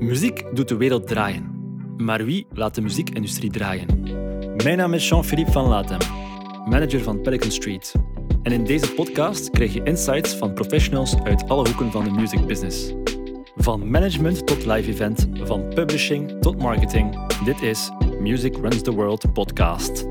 Muziek doet de wereld draaien. Maar wie laat de muziekindustrie draaien? Mijn naam is Jean-Philippe van Latem, manager van Pelican Street. En in deze podcast krijg je insights van professionals uit alle hoeken van de music business. Van management tot live event, van publishing tot marketing. Dit is Music Runs the World podcast.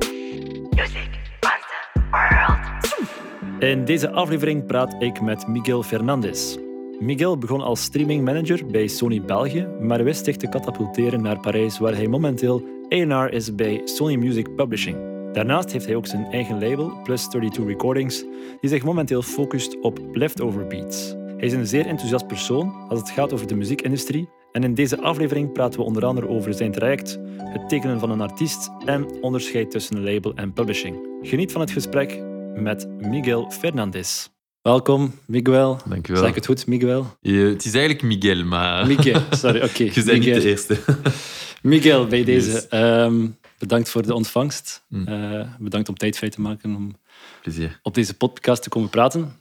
Music runs the world. In deze aflevering praat ik met Miguel Fernandez. Miguel begon als streaming manager bij Sony België, maar wist zich te katapulteren naar Parijs, waar hij momenteel A&R is bij Sony Music Publishing. Daarnaast heeft hij ook zijn eigen label, Plus 32 Recordings, die zich momenteel focust op leftover beats. Hij is een zeer enthousiast persoon als het gaat over de muziekindustrie en in deze aflevering praten we onder andere over zijn traject, het tekenen van een artiest en onderscheid tussen label en publishing. Geniet van het gesprek met Miguel Fernandez. Welkom, Miguel. Dankjewel. Zeg ik het goed, Miguel? Je- het is eigenlijk Miguel, maar Miguel, sorry, oké. je bent niet de eerste. Miguel, bij deze. Yes. ehm, bedankt voor de ontvangst. Mm. Eh, bedankt om tijd vrij te maken om Plezier. op deze podcast te komen praten.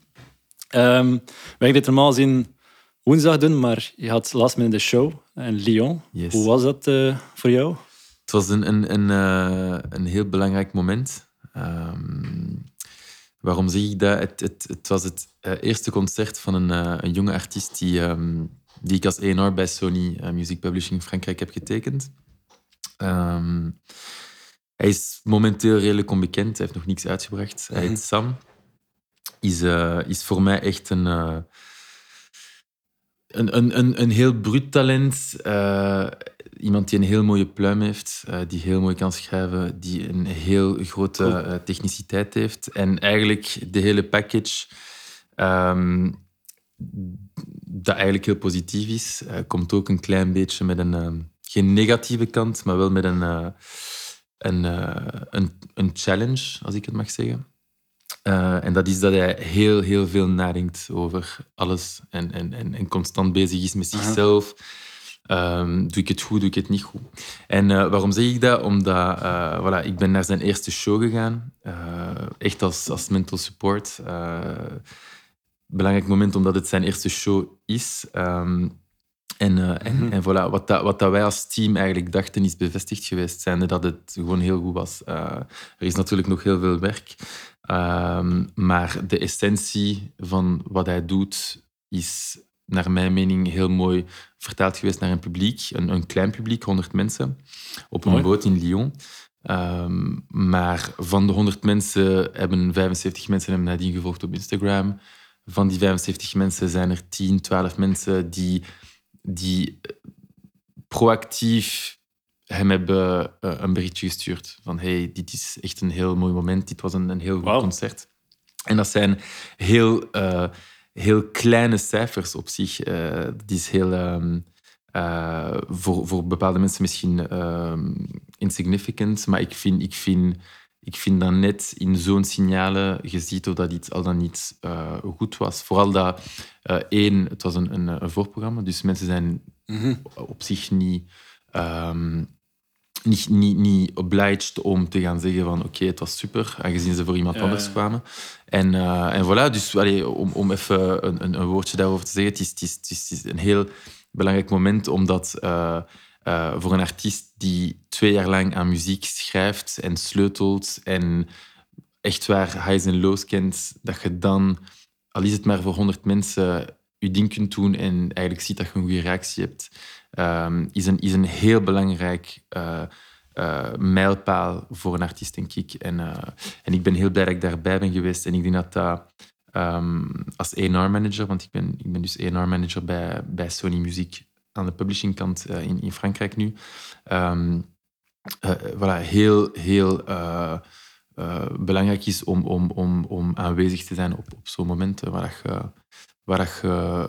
Ehm we gingen dit normaal gezien woensdag doen, maar je had last minute de show in Lyon. Yes. Hoe was dat eh, voor jou? Het was een, een, een, eh, een heel belangrijk moment. Ehm, waarom zeg ik dat? Het, het, het was het eh, eerste concert van een, eh, een jonge artiest die, ehm, die ik als A&R bij Sony eh, Music Publishing Frankrijk heb getekend. Ehm, hij is momenteel redelijk onbekend. Hij heeft nog niks uitgebracht. Hij Mhm. heet Sam. Is, is voor mij echt een... eh, een, een, een, een heel bruut talent. Iemand die een heel mooie pluim heeft, eh, die heel mooi kan schrijven, die een heel grote eh, techniciteit heeft. En eigenlijk de hele package, ehm, dat eigenlijk heel positief is, eh, komt ook een klein beetje met een, ehm, geen negatieve kant, maar wel met een, een, een, een challenge, als ik het mag zeggen. En dat is dat hij heel, heel veel nadenkt over alles en, en, en, en constant bezig is met zichzelf. Ehm, doe ik het goed, doe ik het niet goed? En eh, waarom zeg ik dat? Omdat eh, voilà, ik ben naar zijn eerste show gegaan, eh, echt als, als mental support. Belangrijk moment omdat het zijn eerste show is. Ehm, en, en, Mhm. en voilà, wat, dat, wat dat wij als team eigenlijk dachten is bevestigd geweest, zijnde dat het gewoon heel goed was. Er is natuurlijk nog heel veel werk, ehm, maar de essentie van wat hij doet is naar mijn mening heel mooi vertaald geweest naar een publiek, een, een klein publiek, 100 mensen, op een Mooi. boot in Lyon. Ehm, maar van de 100 mensen hebben 75 mensen hem nadien gevolgd op Instagram. Van die 75 mensen zijn er 10, 12 mensen die, die eh, proactief hem hebben eh, een berichtje gestuurd. Van hey, dit is echt een heel mooi moment. Dit was een, een heel goed concert. En dat zijn heel, eh, heel kleine cijfers op zich. Eh dat is heel... ehm, eh, voor, voor bepaalde mensen misschien ehm, insignificant, maar ik vind, ik, vind, ik vind dat net in zo'n signalen, je ziet of dat iets al dan niet eh, goed was. Vooral dat, één, het was een, een, een voorprogramma, dus mensen zijn Mhm. op zich niet, ehm, niet, niet, niet obliged om te gaan zeggen van oké, het was super, aangezien ze voor iemand Ja, anders kwamen. En, eh, en voilà, dus allee, om, om even een, een, een woordje daarover te zeggen, het is, het is, het is, een heel belangrijk moment, omdat eh, eh, voor een artiest die twee jaar lang aan muziek schrijft en sleutelt en echt waar highs en lows kent, dat je dan, al is het maar voor 100 mensen, je ding kunt doen en eigenlijk ziet dat je een goede reactie hebt, ehm, is, een, is een heel belangrijk eh, eh, mijlpaal voor een artiest, denk ik. En, eh, en ik ben heel blij dat ik daarbij ben geweest. En ik denk dat dat ehm, als A&R-manager, want ik ben, ik ben dus A&R-manager bij, bij Sony Music aan de publishingkant eh, in, in Frankrijk nu. Eh, voilà, heel, heel eh, belangrijk is om, om, om, om aanwezig te zijn op, op zo'n momenten waar je, waar je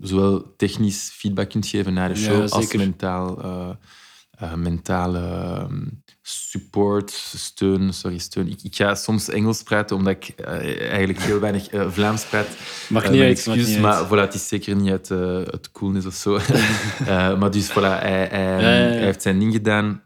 zowel technisch feedback kunt geven naar de Ja, show als mentaal, eh, eh, mentale ehm, support, steun. Sorry, steun. Ik, ik ga soms Engels praten omdat ik eh, eigenlijk heel weinig Vlaams praat. Mag niet uit, mag excuus, niet maar uit. voilà, het is zeker niet uit, uit coolness of zo. Maar dus voilà, hij, hij, Ja, ja, ja. hij heeft zijn ding gedaan.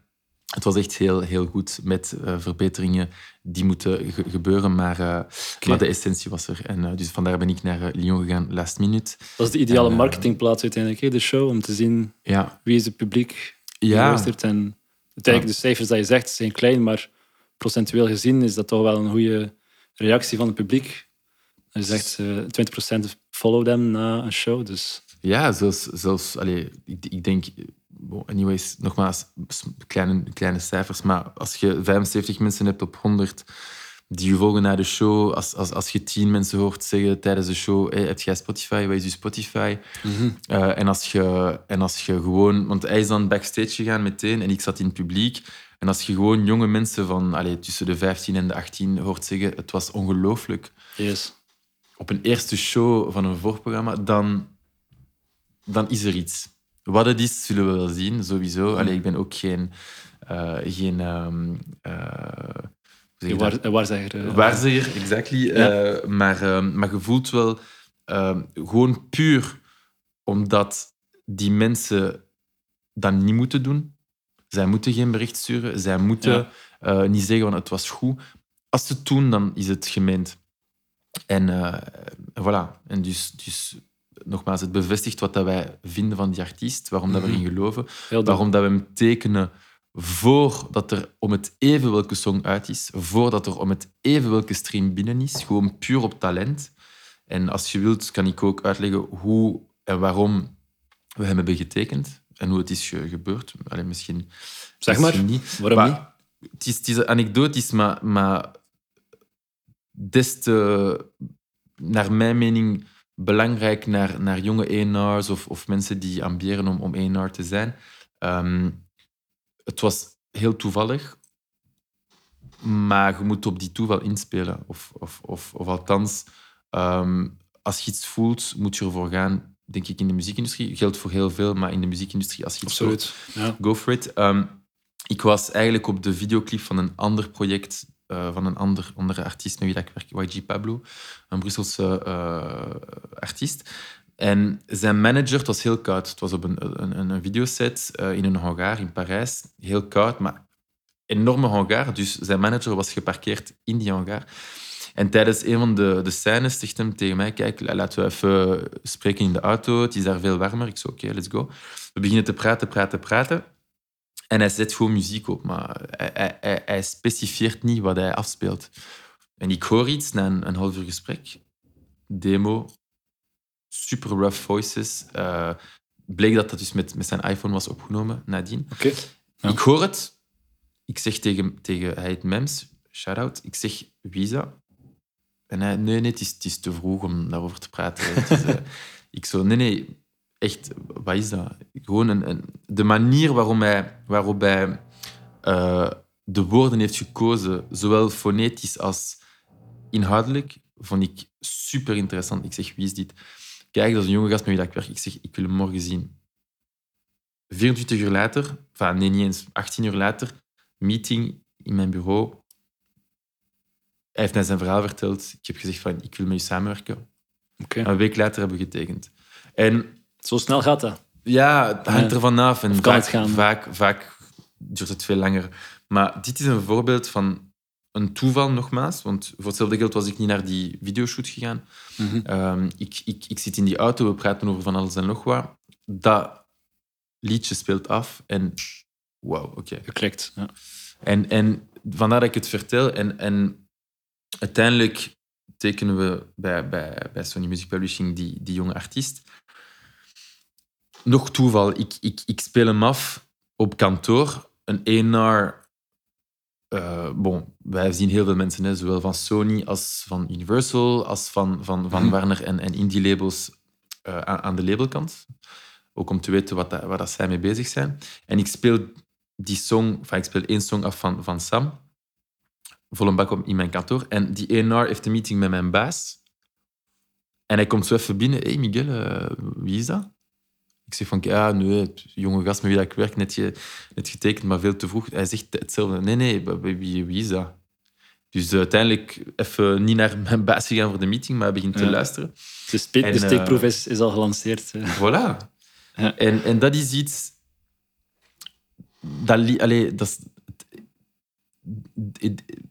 Het was echt heel, heel goed met eh, verbeteringen die moeten ge- gebeuren, maar, eh, maar de essentie was er. En, eh, dus vandaar ben ik naar Lyon gegaan, last minute. Dat is de ideale En, marketingplaats uiteindelijk, hè, de show, om te zien Ja, wie is het publiek die ja, luistert. En uiteindelijk, de cijfers dat je zegt zijn klein, maar procentueel gezien is dat toch wel een goede reactie van het publiek. Je zegt eh 20% follow them na een show, dus ja zelfs, zelfs allee, ik, ik denk, anyways, nogmaals, kleine, kleine cijfers, maar als je 75 mensen hebt op 100 die je volgen naar de show, als, als, als je 10 mensen hoort zeggen tijdens de show, hey, heb jij Spotify, wat is je Spotify? Eh, en, als je, en als je gewoon... Want hij is dan backstage gegaan meteen en ik zat in het publiek. En als je gewoon jonge mensen van allee, tussen de 15 en de 18 hoort zeggen, het was ongelooflijk. yes. Op een eerste show van een voorprogramma, dan, dan is er iets. Wat het is, zullen we wel zien, sowieso. Allee, ik ben ook geen... eh, geen ehm, je dat? Waar, waarzegger. Waarzegger, exactly. Ja. Eh, maar, eh, maar je voelt wel eh, gewoon puur omdat die mensen dat niet moeten doen. Zij moeten geen bericht sturen. Zij moeten Ja. niet zeggen van het was goed. Als ze het doen, dan is het gemeend. En voilà. En dus, dus nogmaals, het bevestigt wat dat wij vinden van die artiest, waarom dat we Mhm. erin geloven, Heel dom. waarom dat we hem tekenen voordat er om het even welke song uit is, voordat er om het even welke stream binnen is, gewoon puur op talent. En als je wilt, kan ik ook uitleggen hoe en waarom we hem hebben getekend en hoe het is ge- gebeurd. Alleen misschien, Zeg maar, misschien niet. waarom Maar niet? Het is, het is anekdotisch, maar, maar des te, naar mijn mening, belangrijk naar, naar jonge ENR's of, of mensen die ambiëren om, om ENR te zijn. Ehm, het was heel toevallig, maar je moet op die toeval inspelen. Of, of, of, of althans, ehm, als je iets voelt, moet je ervoor gaan. Denk ik in de muziekindustrie. Geldt voor heel veel, maar in de muziekindustrie, als je iets voelt, Absoluut. Ja. Go for it. Ehm, ik was eigenlijk op de videoclip van een ander project eh, van een ander, andere artiest met wie ik werk, YG Pablo, een Brusselse eh, artiest. En zijn manager, het was heel koud. Het was op een, een, een videoset eh, in een hangar in Parijs. Heel koud, maar enorme hangar. Dus zijn manager was geparkeerd in die hangar. En tijdens een van de, de scènes zegt hem tegen mij, kijk, laten we even spreken in de auto. Het is daar veel warmer. Ik zei, oké, let's go. We beginnen te praten, praten, praten. En hij zet gewoon muziek op, maar hij, hij, specifieert niet wat hij afspeelt. En ik hoor iets na een, een half uur gesprek. Demo, super rough voices. Eh, bleek dat dat dus met, met zijn iPhone was opgenomen nadien. Oké. Ja. Ik hoor het. Ik zeg tegen, tegen hij heet Mems, shout-out. Ik zeg, dat? En hij, nee, nee, het is, het is te vroeg om daarover te praten. Eh, ik zo, nee, nee, echt, wat is dat? Gewoon een, een, de manier waarom hij, waarop hij eh, de woorden heeft gekozen, zowel fonetisch als inhoudelijk, vond ik super interessant. Ik zeg, wie is dit? Kijk, dat is een jonge gast met wie ik werk. Ik zeg, ik wil hem morgen zien. 24 uur later, enfin, nee, niet eens, 18 uur later, meeting in mijn bureau. Hij heeft mij zijn verhaal verteld. Ik heb gezegd van, ik wil met je samenwerken. Een week later hebben we getekend. En Zo snel gaat dat. ja, het hangt ervan af. En vaak, het gaan? Vaak, vaak duurt het veel langer. Maar dit is een voorbeeld van een toeval, nogmaals. Want voor hetzelfde geld was ik niet naar die videoshoot gegaan. Mhm. Ehm, ik, ik, ik zit in die auto, we praten over van alles en nog wat. Dat liedje speelt af en wauw, oké. Geklikt. Ja. En, en vandaar dat ik het vertel. En, en uiteindelijk tekenen we bij, bij, bij Sony Music Publishing die, die jonge artiest. Nog toeval, ik, ik, ik speel hem af op kantoor. Een ENR. eh bon, wij zien heel veel mensen, hè, zowel van Sony als van Universal, als van, van, van Mhm. Warner en, en indie labels eh, aan, aan de labelkant. Ook om te weten wat dat, waar dat zij mee bezig zijn. En ik speel die song, enfin, ik speel één song af van, van Sam, vol een bak op in mijn kantoor. En die ENR heeft een meeting met mijn baas. En hij komt zo even binnen. Hé, hey Miguel, eh, wie is dat? Ik zeg van, ja, nee, het jonge gast met wie ik werk, net, ge, net getekend, maar veel te vroeg. Hij zegt hetzelfde. Nee, nee, wie, wie, is dat? Dus uiteindelijk even niet naar mijn baas gegaan voor de meeting, maar hij begint te Ja. luisteren. De, En, de steekproef eh, is, is al gelanceerd. Voilà. Ja. En, en dat is iets... Dat, allee, dat,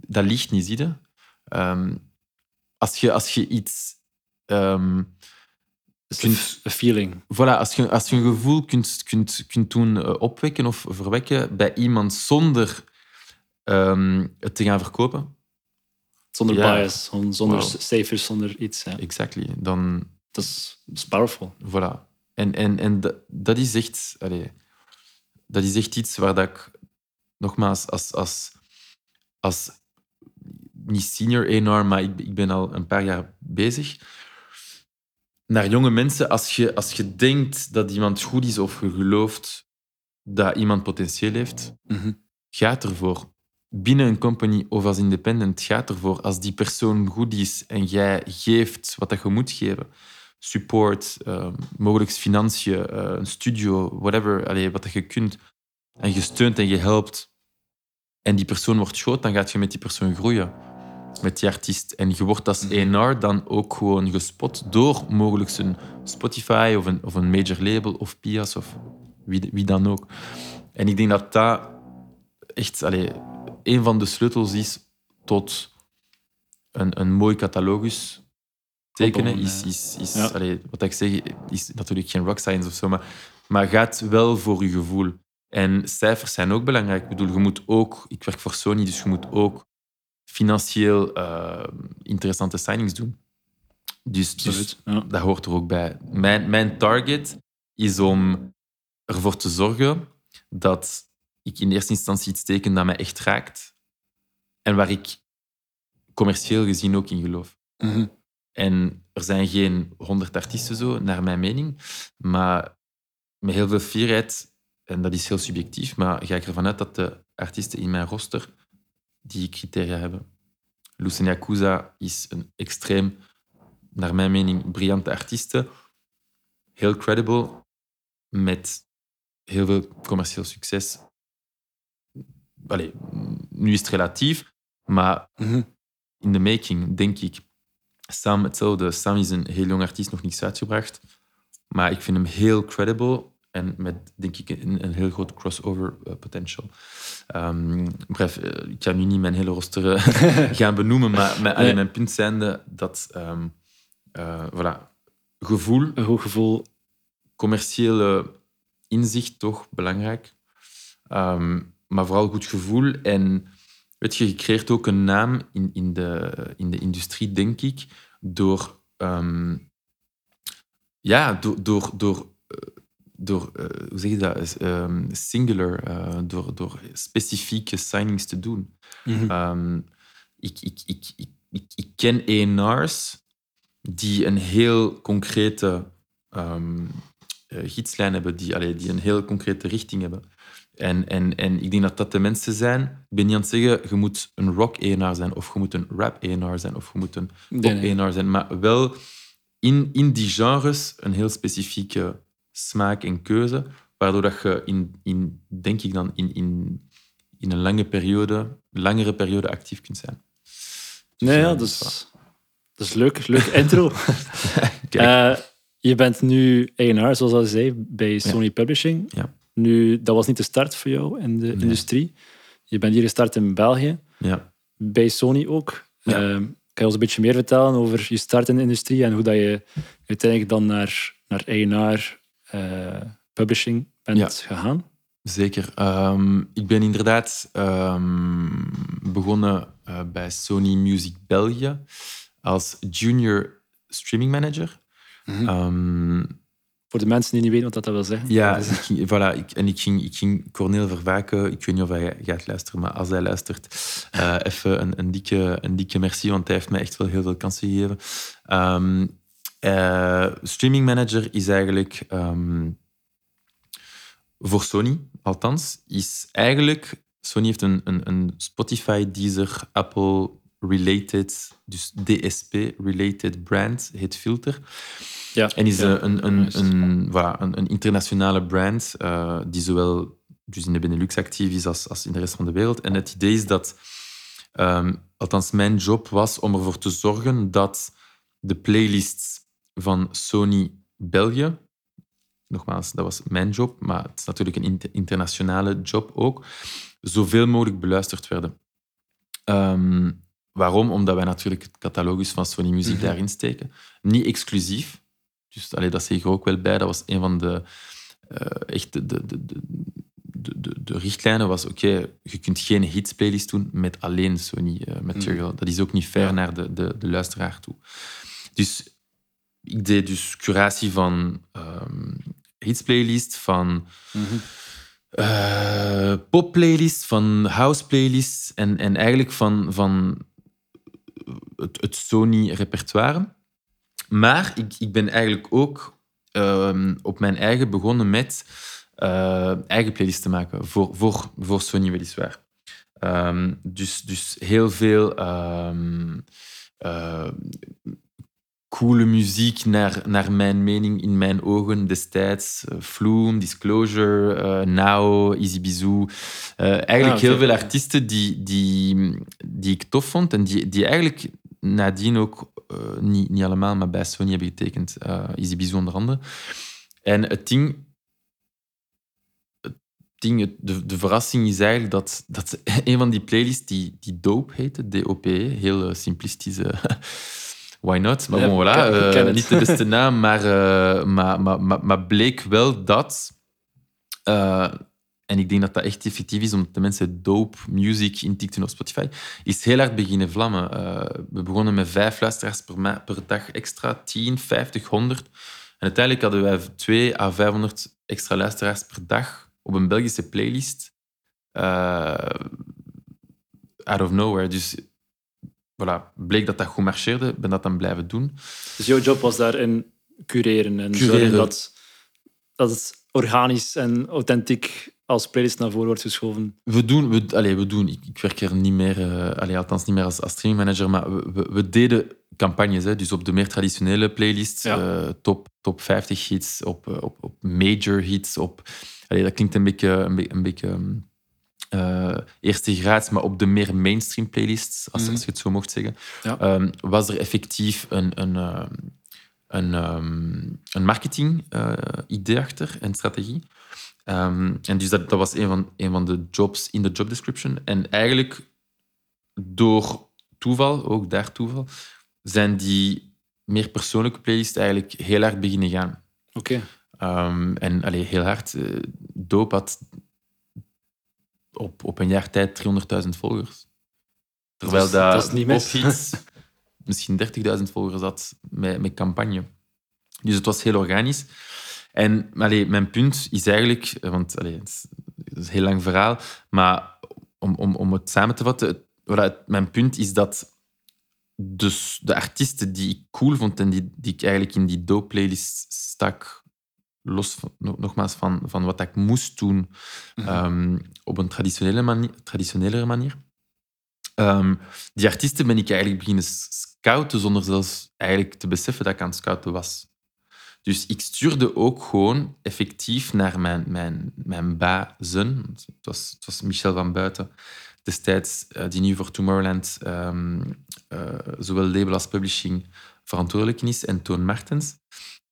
dat ligt niet, zie je. Ehm, als, je, als je iets... ehm, kunt- een feeling. voilà, als, je, als je een gevoel kunt, kunt, kunt doen eh, opwekken of verwekken bij iemand zonder ehm, het te gaan verkopen, Zonder Ja. bias, zonder Wow. cijfers, zonder iets. Ja. exactly, dan... Dat, is, dat is powerful. Voilà. En, en, en dat, dat is echt... allee, dat is echt iets waar dat ik... Nogmaals, als... als, als niet senior A&R, maar ik, ik ben al een paar jaar bezig. Naar jonge mensen, als je, als je denkt dat iemand goed is of je gelooft dat iemand potentieel heeft, Mhm. gaat ervoor. Binnen een company of als independent, gaat ervoor. Als die persoon goed is en jij geeft wat dat je moet geven, support, eh, mogelijk financiën, eh, een studio, whatever, allee, wat dat je kunt, en je steunt en je helpt, en die persoon wordt groot, dan gaat je met die persoon groeien. Met die artiest. En je wordt als A&R dan ook gewoon gespot door mogelijk een Spotify of een, of een major label of Pias of wie, wie dan ook. En ik denk dat dat echt allee, een van de sleutels is tot een, een mooi catalogus tekenen. Is, is, is, Ja. allee, wat ik zeg, is natuurlijk geen rock science of zo, maar, maar gaat wel voor je gevoel. En cijfers zijn ook belangrijk. Ik bedoel, je moet ook, ik werk voor Sony, dus je moet ook financieel eh, interessante signings doen. Dus, dus. Ja. dat hoort er ook bij. Mijn, mijn target is om ervoor te zorgen dat ik in eerste instantie iets teken dat mij echt raakt en waar ik commercieel gezien ook in geloof. Mhm. En er zijn geen honderd artiesten zo, naar mijn mening, maar met heel veel fierheid, en dat is heel subjectief, maar ga ik ervan uit dat de artiesten in mijn roster die criteria hebben. Lucien Yakuza is een extreem, naar mijn mening, briljante artieste. Heel credible, met heel veel commercieel succes. Allee, nu is het relatief, maar Mhm. in de making, denk ik. Sam hetzelfde. Sam is een heel jong artiest, nog niets uitgebracht. Maar ik vind hem heel credible en met, denk ik, een, een heel groot crossover eh, potential. Ehm bref, eh, ik kan nu niet mijn hele roster eh, gaan benoemen, maar mijn, Nee. mijn punt zijnde dat eh, voilà, gevoel, Een gevoel. commerciële inzicht toch belangrijk. Ehm, maar vooral goed gevoel. En weet je, je creëert ook een naam in, in, de, in de industrie, denk ik, door, ja, door, door, door, door eh, hoe zeg je dat, ehm, singular, eh, door, door specifieke signings te doen. Mhm. Ehm, ik, ik, ik, ik, ik, ik ken ENR's die een heel concrete eh, gietslijn hebben, die, allee, die een heel concrete richting hebben. En, en, en ik denk dat dat de mensen zijn. Ik ben niet aan het zeggen, je moet een rock ENR zijn, of je moet een rap ENR zijn, of je moet een pop. ENR zijn, maar wel in, in die genres een heel specifieke smaak en keuze, waardoor dat je in, in denk ik dan, in, in, in een lange periode, langere periode actief kunt zijn. Dus, Nee, eh, ja, dat is, dat is leuk. Leuke intro. Eh, je bent nu A&R, zoals al zei, bij Sony Publishing. Ja. Nu, dat was niet de start voor jou in de industrie. Je bent hier gestart in België, Ja. bij Sony ook. Ja. Eh, kan je ons een beetje meer vertellen over je start in de industrie en hoe dat je uiteindelijk dan naar, naar A&R eh, Publishing bent Ja. gegaan? Zeker. Ehm, ik ben inderdaad ehm, begonnen eh, bij Sony Music België als junior streaming manager. Mhm. Ehm, Voor de mensen die niet weten wat dat wil zeggen. ja, ik ging, voilà, ik, en ik ging, ik ging Cornel Vervaken, ik weet niet of hij gaat luisteren, maar als hij luistert, eh, even een, een, dikke, een dikke merci, want hij heeft mij echt wel heel veel kansen gegeven. Eh, streaming manager is eigenlijk ehm, voor Sony, althans, is eigenlijk... Sony heeft een, een, een Spotify, Deezer, Apple related, dus DSP-related brand, heet Filter. ja, En is ja, eh, een, een, juist. een, voilà, een, een internationale brand eh, die zowel dus in de Benelux actief is als, als in de rest van de wereld. En het idee is dat, ehm, althans mijn job was om ervoor te zorgen dat de playlists van Sony België, nogmaals, dat was mijn job, maar het is natuurlijk een inter- internationale job ook, zoveel mogelijk beluisterd werden. Ehm, waarom? Omdat wij natuurlijk het catalogus van Sony Music Mhm. daarin steken. Niet exclusief. Dus allee, dat zeg ik er ook wel bij. Dat was een van de, eh, echt de, de, de, de, de, de, de richtlijnen. Was oké, je kunt geen hits playlist doen met alleen Sony eh, material. Dat is ook niet fair Ja. naar de, de, de luisteraar toe. Dus ik deed dus curatie van ehm hits playlist, van eh, pop-playlist, van house-playlist en, en eigenlijk van, van het, het Sony-repertoire. Maar ik, ik ben eigenlijk ook ehm, op mijn eigen begonnen met eh, eigen playlists te maken, voor, voor, voor Sony weliswaar. Ehm, dus, dus heel veel eh, coole muziek naar, naar mijn mening, in mijn ogen destijds. Eh, Flume, Disclosure, eh, Now, Easy Bizou. Eh, eigenlijk Ah, heel veel artiesten die, die, die ik tof vond en die, die eigenlijk nadien ook, niet, niet allemaal, maar bij Sony hebben getekend. Easy Bizou onder andere. En het ding, het ding het- de, de verrassing is eigenlijk dat, dat een van die playlists, die, die Dope heette, D-O-P, heel simplistische... Why not? Maar bon, voilà. eh, niet de beste naam, maar, eh, maar, maar, maar, maar bleek wel dat... eh, en ik denk dat dat echt effectief is, omdat de mensen dope music intikten op Spotify, is heel hard beginnen vlammen. We begonnen met vijf luisteraars per, per dag extra, 10, 50, 100. En uiteindelijk hadden wij 2 à 500 extra luisteraars per dag op een Belgische playlist. out of nowhere. Dus voilà, bleek dat dat goed marcheerde. ben dat dan blijven doen. Dus jouw job was daarin cureren en Cureren. zorgen dat, dat het organisch en authentiek als playlist naar voren wordt geschoven. We doen, we, allee, we doen ik, ik werk er niet meer, allee, althans niet meer als, als streamingmanager, maar we, we, we deden campagnes. Hè, dus op de meer traditionele playlists, Ja. eh, top, top 50 hits, op, eh, op, op major hits. Op, allee, dat klinkt een beetje, een, be- een beetje ehm, eh, eerste graads, maar op de meer mainstream playlists, als, Mhm. als je het zo mocht zeggen, Ja. ehm, was er effectief een, een, ehm, een, ehm, een marketing-idee achter en strategie. Ehm, en dus dat, dat was een van, een van de jobs in de job description. En eigenlijk door toeval, ook daar toeval, zijn die meer persoonlijke playlists eigenlijk heel hard beginnen gaan. Oké. En allee, heel hard. eh Doop had op, op een jaar tijd 300.000 volgers. Terwijl Dat niet op iets misschien 30.000 volgers had met, met campagne. Dus het was heel organisch. En allee, mijn punt is eigenlijk, want allee, het, is, het is een heel lang verhaal, maar om, om, om het samen te vatten, het- voilà, mijn punt is dat dus de artiesten die ik cool vond en die, die ik eigenlijk in die dope-playlist stak, los van, nogmaals van, van wat ik moest doen ehm, op een traditionele manier, traditionelere manier. Ehm, die artiesten ben ik eigenlijk beginnen scouten zonder zelfs eigenlijk te beseffen dat ik aan het scouten was. Dus ik stuurde ook gewoon effectief naar mijn, mijn, mijn bazen. Het was, het was Michel van Buiten destijds, eh, die nu voor Tomorrowland ehm, eh, zowel label als publishing verantwoordelijk is, en Toon Martens,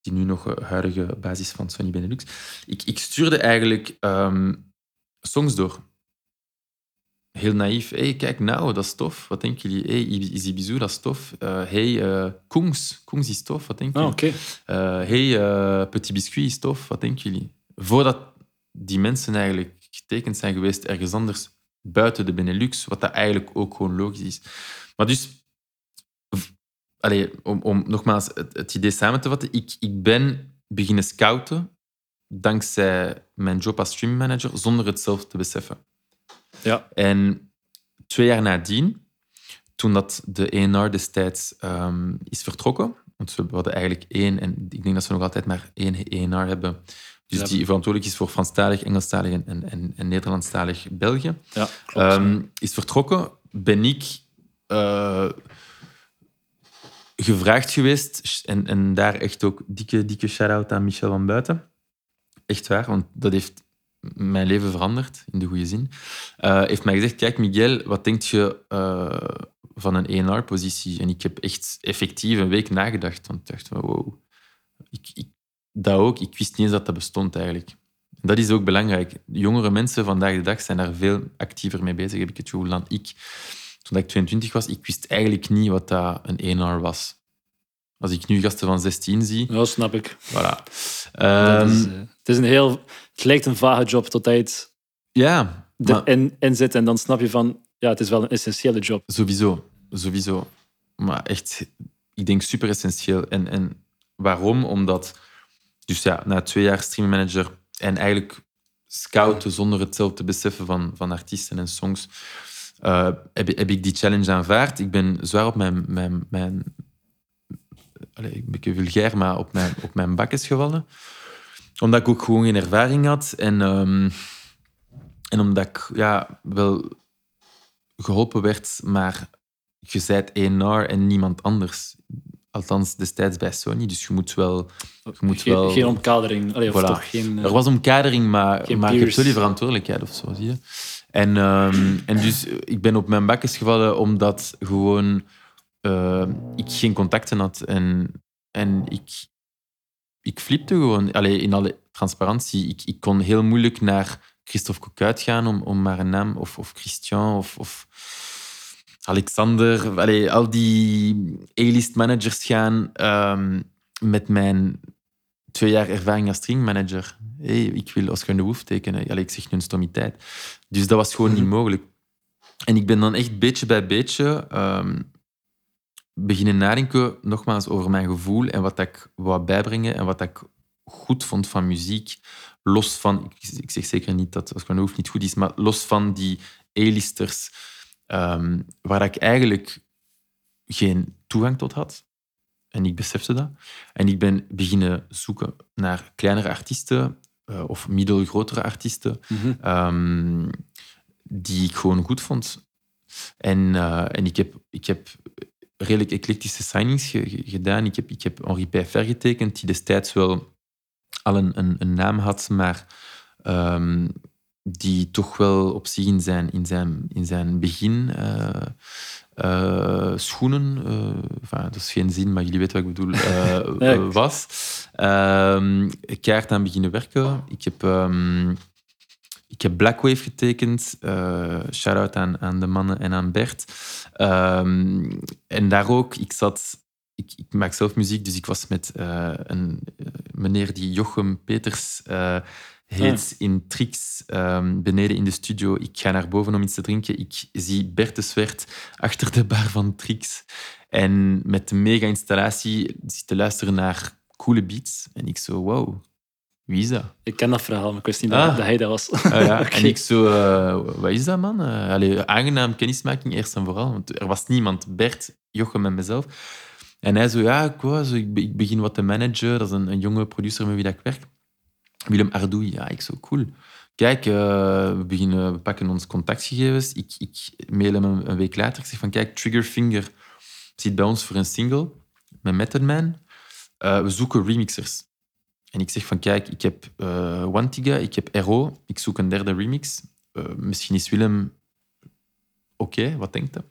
die nu nog eh, huidige basis van Sony Benelux. Ik, ik stuurde eigenlijk ehm, songs door. Heel naïef. hey, kijk nou, dat is tof. Wat denken jullie? hey, Easy Bizou, dat is tof. Eh, hey, Koens. Koens is tof. Wat denken Ah, jullie? oké. Eh, hey, eh, Petit Biscuit is tof. Wat denken jullie? Voordat die mensen eigenlijk getekend zijn geweest ergens anders buiten de Benelux, wat dat eigenlijk ook gewoon logisch is. Maar dus, allee, om, om nogmaals het, het idee samen te vatten, ik, ik ben beginnen scouten dankzij mijn job als streammanager, zonder het zelf te beseffen. Ja. En twee jaar nadien, toen dat de ENR destijds ehm, is vertrokken, want we hadden eigenlijk één, en ik denk dat ze nog altijd maar één ENR hebben, dus Ja. die verantwoordelijk is voor Franstalig, Engelstalig en, en, Nederlandstalig België, Ja, klopt. ehm, is vertrokken, ben ik eh, gevraagd geweest, en, en daar echt ook dikke, dikke shout-out aan Michel van Buiten. Echt waar, want dat heeft mijn leven veranderd, in de goede zin. Eh, heeft mij gezegd, kijk Miguel, wat denk je eh, van een ENR-positie? En ik heb echt effectief een week nagedacht. Want ik dacht, wow, ik, ik, dat ook. Ik wist niet eens dat dat bestond eigenlijk. Dat is ook belangrijk. Jongere mensen vandaag de dag zijn daar veel actiever mee bezig, heb ik het gevoel, dan ik. Toen ik 22 was, ik wist eigenlijk niet wat dat een A&R was. Als ik nu gasten van 16 zie, Ja, snap ik. voilà. Ehm, is, eh, het, is een heel, het lijkt een vage job tot het ja, maar- erin in zit en dan snap je van, ja, het is wel een essentiële job. Sowieso, sowieso. Maar echt, ik denk super essentieel. En, en waarom? Omdat, dus ja, na twee jaar streammanager en eigenlijk scouten zonder het zelf te beseffen van, van artiesten en songs, eh, heb, ik die challenge aanvaard. Ik ben zwaar op mijn, mijn, mijn allez, een beetje vulgair, maar op mijn, op mijn bakjes gevallen. Omdat ik ook gewoon geen ervaring had. En, ehm, en omdat ik ja, wel geholpen werd, maar je zijt ENR en niemand anders. Althans, destijds bij Sony. Dus je moet wel... Je moet geen, wel geen omkadering. Allee, of Voilà. toch geen... eh, er was omkadering, maar, maar je hebt wel die verantwoordelijkheid of zo, zie je. En, ehm, en dus eh, ik ben op mijn bakjes gevallen omdat gewoon eh, ik geen contacten had. En, en ik, ik flipte gewoon. Allee, in alle transparantie. Ik, ik kon heel moeilijk naar Christophe Cocuit gaan, om, om maar een naam. Of, of Christian, of, of Alexander. Allee, al die A-list managers gaan ehm, met mijn twee jaar ervaring als stringmanager. Hey, ik wil Oscar de Wolf tekenen. Allee, ik zeg nu een stommiteit. Dus dat was gewoon niet mogelijk. En ik ben dan echt beetje bij beetje ehm, beginnen nadenken, nogmaals, over mijn gevoel en wat ik wou bijbrengen en wat ik goed vond van muziek. Los van, ik, zeg zeker niet dat Oscar de Wolf niet goed is, maar los van die A-listers, ehm, waar ik eigenlijk geen toegang tot had. En ik besefte dat. En ik ben beginnen zoeken naar kleinere artiesten eh, of middelgrotere artiesten mhm. ehm, die ik gewoon goed vond. En, eh, en ik, heb, ik heb redelijk eclectische signings ge- ge- gedaan. Ik heb, ik heb Henri Pijfer getekend, die destijds wel al een, een, een naam had, maar ehm, die toch wel op zich in zijn, in zijn, in zijn begin eh, eh, schoenen, eh, enfin, dat is geen zin, maar jullie weten wat ik bedoel, eh, was. Ehm keihard aan beginnen werken. Ik heb, ehm, ik heb Blackwave getekend. Shout-out aan, aan de mannen en aan Bert. Ehm, en daar ook, ik zat... Ik, ik maak zelf muziek, dus ik was met een meneer die Jochem Peters heet in Trix ehm, beneden in de studio. Ik ga naar boven om iets te drinken. Ik zie Bert de Swert achter de bar van Trix. En met de mega-installatie zit te luisteren naar coole beats. En ik zo, wow, wie is dat? Ik ken dat verhaal, maar ik wist niet Ah. dat, dat hij dat was. Ah, ja. En ik zo, eh, wat is dat, man? Eh, allee, aangenaam kennismaking, eerst en vooral. Want er was niemand, Bert, Jochem en mezelf. En hij zo, ja, ik, zo, ik, be- ik begin wat te managen. Dat is een, een jonge producer met wie dat ik werk. Willem Ardoui. Ja, ik zo, cool. Kijk, eh, we, beginnen, pakken ons contactgegevens. Ik, ik mail hem een, week later. Ik zeg van, kijk, Triggerfinger zit bij ons voor een single met Method Man. Eh, we zoeken remixers. En ik zeg van, kijk, ik heb eh Wantiga, ik heb RO, ik zoek een derde remix. Misschien is Willem oké, wat denkt hij?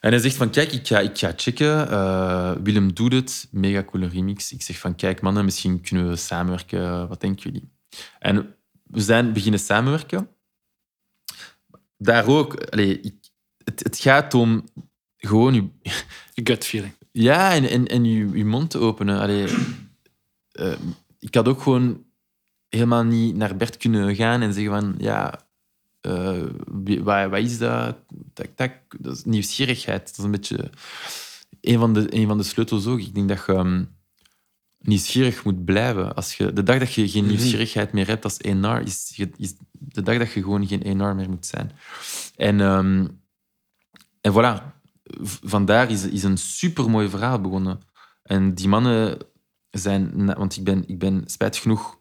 En hij zegt van, kijk, ik ga, ik ga checken. Eh, Willem doet het, mega coole remix. Ik zeg van, kijk mannen, misschien kunnen we samenwerken. Wat denken jullie? En we zijn beginnen samenwerken. Daar ook, ik, het, het gaat om gewoon je, Gut feeling. ja, en, en, en je, je mond te openen. Allee, eh, ik had ook gewoon helemaal niet naar Bert kunnen gaan en zeggen van, ja, eh, wie- wat, wat is dat? Tak, tak. Dat is nieuwsgierigheid. Dat is een beetje een van de, een van de sleutels ook. Ik denk dat je ehm, nieuwsgierig moet blijven. Als je, de dag dat je geen Mhm. nieuwsgierigheid meer hebt als ENR, is, is de dag dat je gewoon geen ENR meer moet zijn. En, ehm, en voilà, vandaar is, is een supermooi verhaal begonnen. En die mannen zijn... Want ik ben, ik ben spijtig genoeg...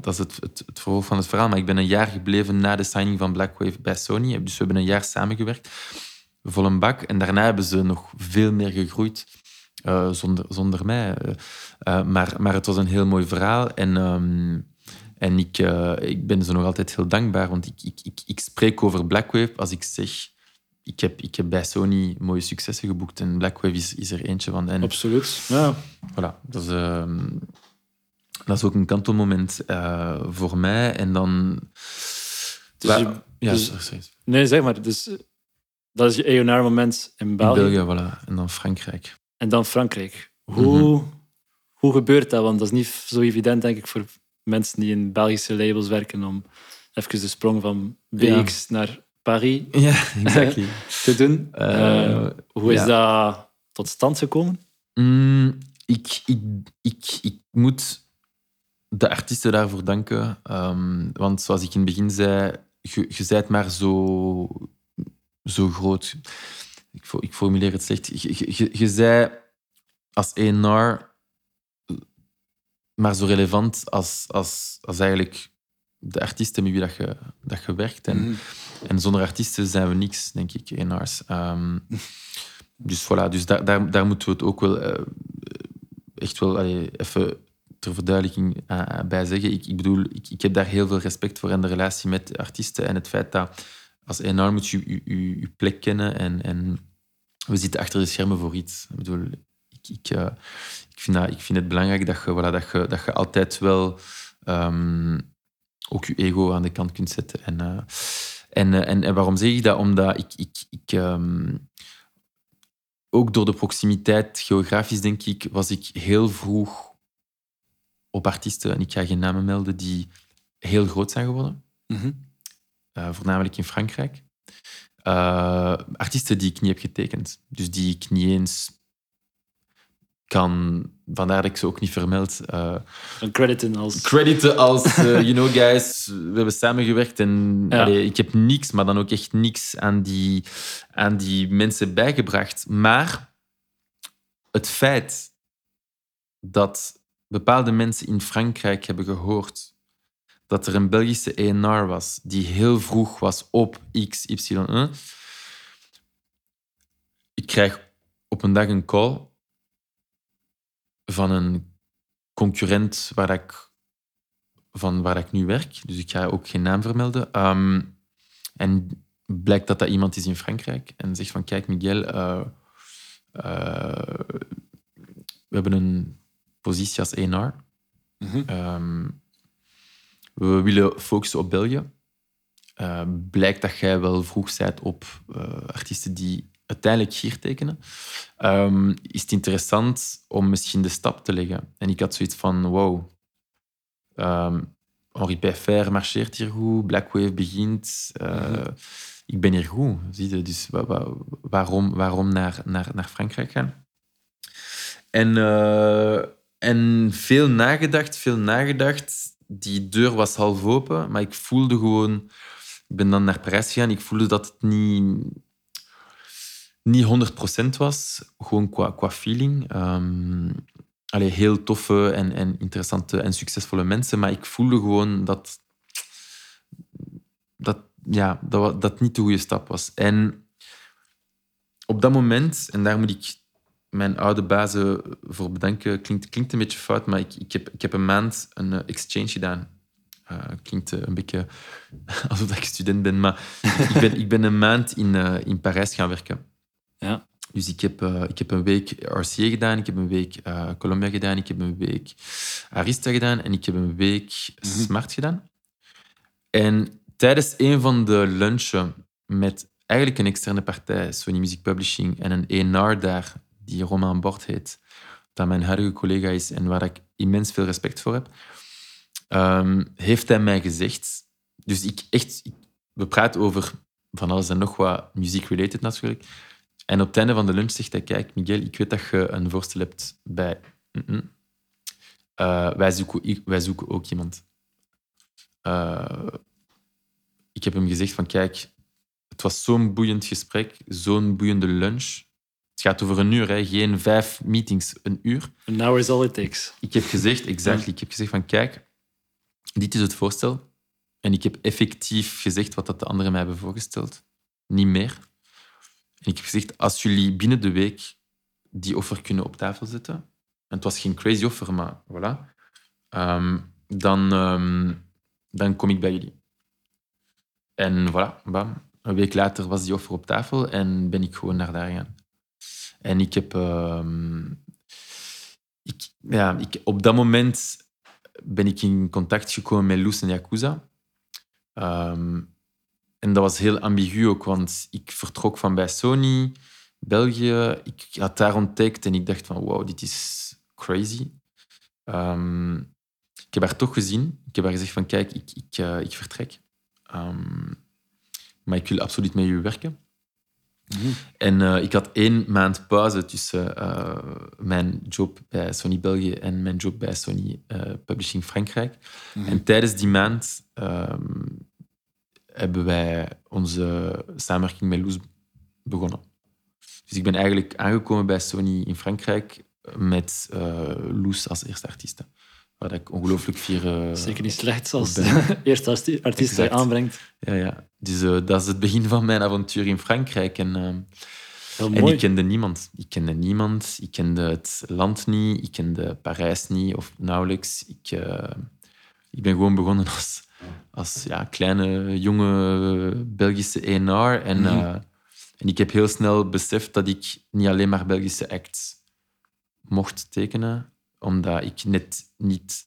Dat is het, het, het vervolg van het verhaal. Maar ik ben een jaar gebleven na de signing van Blackwave bij Sony. Dus we hebben een jaar samengewerkt. Vol een bak. En daarna hebben ze nog veel meer gegroeid. eh, zonder, zonder mij. Eh, eh, maar, maar het was een heel mooi verhaal. En, ehm, en ik, ik ben ze nog altijd heel dankbaar. Want ik, ik, ik, ik spreek over Blackwave als ik zeg ik heb, ik heb bij Sony mooie successen geboekt en Blackwave is, is er eentje van. En Absoluut. Ja. voilà, dat is, ehm, dat is ook een kantelmoment eh, voor mij. En dan... Dus Ja, je- ja, dus- sorry, sorry. Nee, zeg maar. Dus Dat is je EONR-moment in In België. België, voilà. En dan Frankrijk. En dan Frankrijk. Hoe, Mhm. hoe gebeurt dat? Want dat is niet zo evident, denk ik, voor mensen die in Belgische labels werken om even de sprong van BX naar Paris Ja, exactly. te doen. Eh, Eh, hoe is ja. dat tot stand gekomen? Mm, ik, ik, ik, ik moet de artiesten daarvoor danken. ehm, want zoals ik in het begin zei, je, je bent maar zo, zo groot. Ik, ik formuleer het slecht. Je, je, je, je zei als ENR maar zo relevant als, als, als eigenlijk de artiesten met wie dat je, dat je werkt. En, en zonder artiesten zijn we niks, denk ik, ENR's. Ehm, dus voilà, dus daar, daar, daar moeten we het ook wel eh, echt wel allee, even ter verduidelijking eh, bij zeggen. Ik, ik bedoel, ik, ik heb daar heel veel respect voor en de relatie met artiesten en het feit dat als ENR moet je je, je, je plek kennen en, en we zitten achter de schermen voor iets. Ik bedoel, ik, ik, eh, ik, vind, ik vind het belangrijk dat je, voilà, dat je, dat je altijd wel ehm, ook je ego aan de kant kunt zetten. En, en, eh, en, en waarom zeg ik dat? Omdat ik, ik, ik ehm, ook door de proximiteit, geografisch denk ik, was ik heel vroeg op artiesten, en ik ga geen namen melden, die heel groot zijn geworden. Mhm. Eh, voornamelijk in Frankrijk. Eh, artiesten die ik niet heb getekend. Dus die ik niet eens kan... Vandaar dat ik ze ook niet vermeld. Een crediten als... crediten als, you know guys, we hebben samengewerkt en Ja. allee, ik heb niks, maar dan ook echt niks aan die, aan die mensen bijgebracht. Maar het feit dat bepaalde mensen in Frankrijk hebben gehoord dat er een Belgische ENR was die heel vroeg was op XY1. Ik krijg op een dag een call van een concurrent waar ik, van waar ik nu werk. Dus ik ga ook geen naam vermelden. Ehm, en blijkt dat dat iemand is in Frankrijk. En zegt van, kijk Miguel, eh, eh, we hebben een positie als ENR. Mhm. Ehm, we willen focussen op België. Eh, blijkt dat jij wel vroeg bent op eh, artiesten die uiteindelijk hier tekenen. Ehm, is het interessant om misschien de stap te leggen? En ik had zoiets van, wow, ehm, Henri Peffer marcheert hier goed, Black Wave begint. eh, Ik ben hier goed, zie je? Dus wa- wa- waarom, waarom naar, naar, naar Frankrijk gaan? En, en veel nagedacht, veel nagedacht. Die deur was half open, maar ik voelde gewoon... Ik ben dan naar Parijs gegaan. Ik voelde dat het niet, niet 100% was. Gewoon qua, qua feeling. Ehm allee, heel toffe en, en interessante en succesvolle mensen. Maar ik voelde gewoon dat... Dat, ja, dat, dat niet de goede stap was. En op dat moment, en daar moet ik mijn oude bazen voor bedanken. Klinkt, klinkt een beetje fout, maar ik, ik, heb, ik heb een maand een eh, exchange gedaan. Eh, klinkt eh, een beetje alsof ik student ben, maar ik ben, ik ben een maand in, eh, in Parijs gaan werken. Ja. Dus ik heb, eh, ik heb een week RCA gedaan, ik heb een week eh, Columbia gedaan, ik heb een week Arista gedaan en ik heb een week Smart gedaan. En tijdens een van de lunchen met eigenlijk een externe partij, Sony Music Publishing, en een ENR daar, die Romain Bord heet, dat mijn huidige collega is en waar ik immens veel respect voor heb, ehm, heeft hij mij gezegd... Dus ik echt... we praten over van alles en nog wat muziek-related natuurlijk. En op het einde van de lunch zegt hij, kijk Miguel, ik weet dat je een voorstel hebt bij... Eh, wij, zoeken, wij zoeken ook iemand. Eh, ik heb hem gezegd van, kijk, het was zo'n boeiend gesprek, zo'n boeiende lunch. Het gaat over een uur, hè, geen vijf meetings, een uur. An hour is all it takes. Ik heb gezegd, exact, ik heb gezegd van, kijk, dit is het voorstel. En ik heb effectief gezegd wat dat de anderen mij hebben voorgesteld. Niet meer. En ik heb gezegd, als jullie binnen de week die offer kunnen op tafel zetten, en het was geen crazy offer, maar voilà, ehm, dan, ehm, dan kom ik bij jullie. En voilà, bam. Een week later was die offer op tafel en ben ik gewoon naar daar gegaan. En ik heb... ehm, ik, ja, ik, op dat moment ben ik in contact gekomen met Loes en Yakuza. Ehm, en dat was heel ambigu ook, want ik vertrok van bij Sony, België. Ik had daar ontdekt en ik dacht van, wow, dit is crazy. Ehm, ik heb haar toch gezien. Ik heb haar gezegd van, kijk, ik, ik, eh, ik vertrek. Maar ik wil absoluut met jullie werken. En eh, ik had één maand pauze tussen eh, mijn job bij Sony België en mijn job bij Sony eh, Publishing Frankrijk. En tijdens die maand ehm, hebben wij onze samenwerking met Loes begonnen. Dus ik ben eigenlijk aangekomen bij Sony in Frankrijk met Loes als eerste artiest. Waar ik ongelooflijk fier... eh, Zeker niet slecht als de eerste arti- artiest die je aanbrengt. Ja, ja. Dus eh, dat is het begin van mijn avontuur in Frankrijk. En, Heel En mooi. ik kende niemand. Ik kende niemand. Ik kende het land niet. Ik kende Parijs niet, of nauwelijks. Ik, eh, ik ben gewoon begonnen als, als ja, kleine, jonge Belgische ENR. En, Mhm. eh, en ik heb heel snel beseft dat ik niet alleen maar Belgische acts mocht tekenen, omdat ik net niet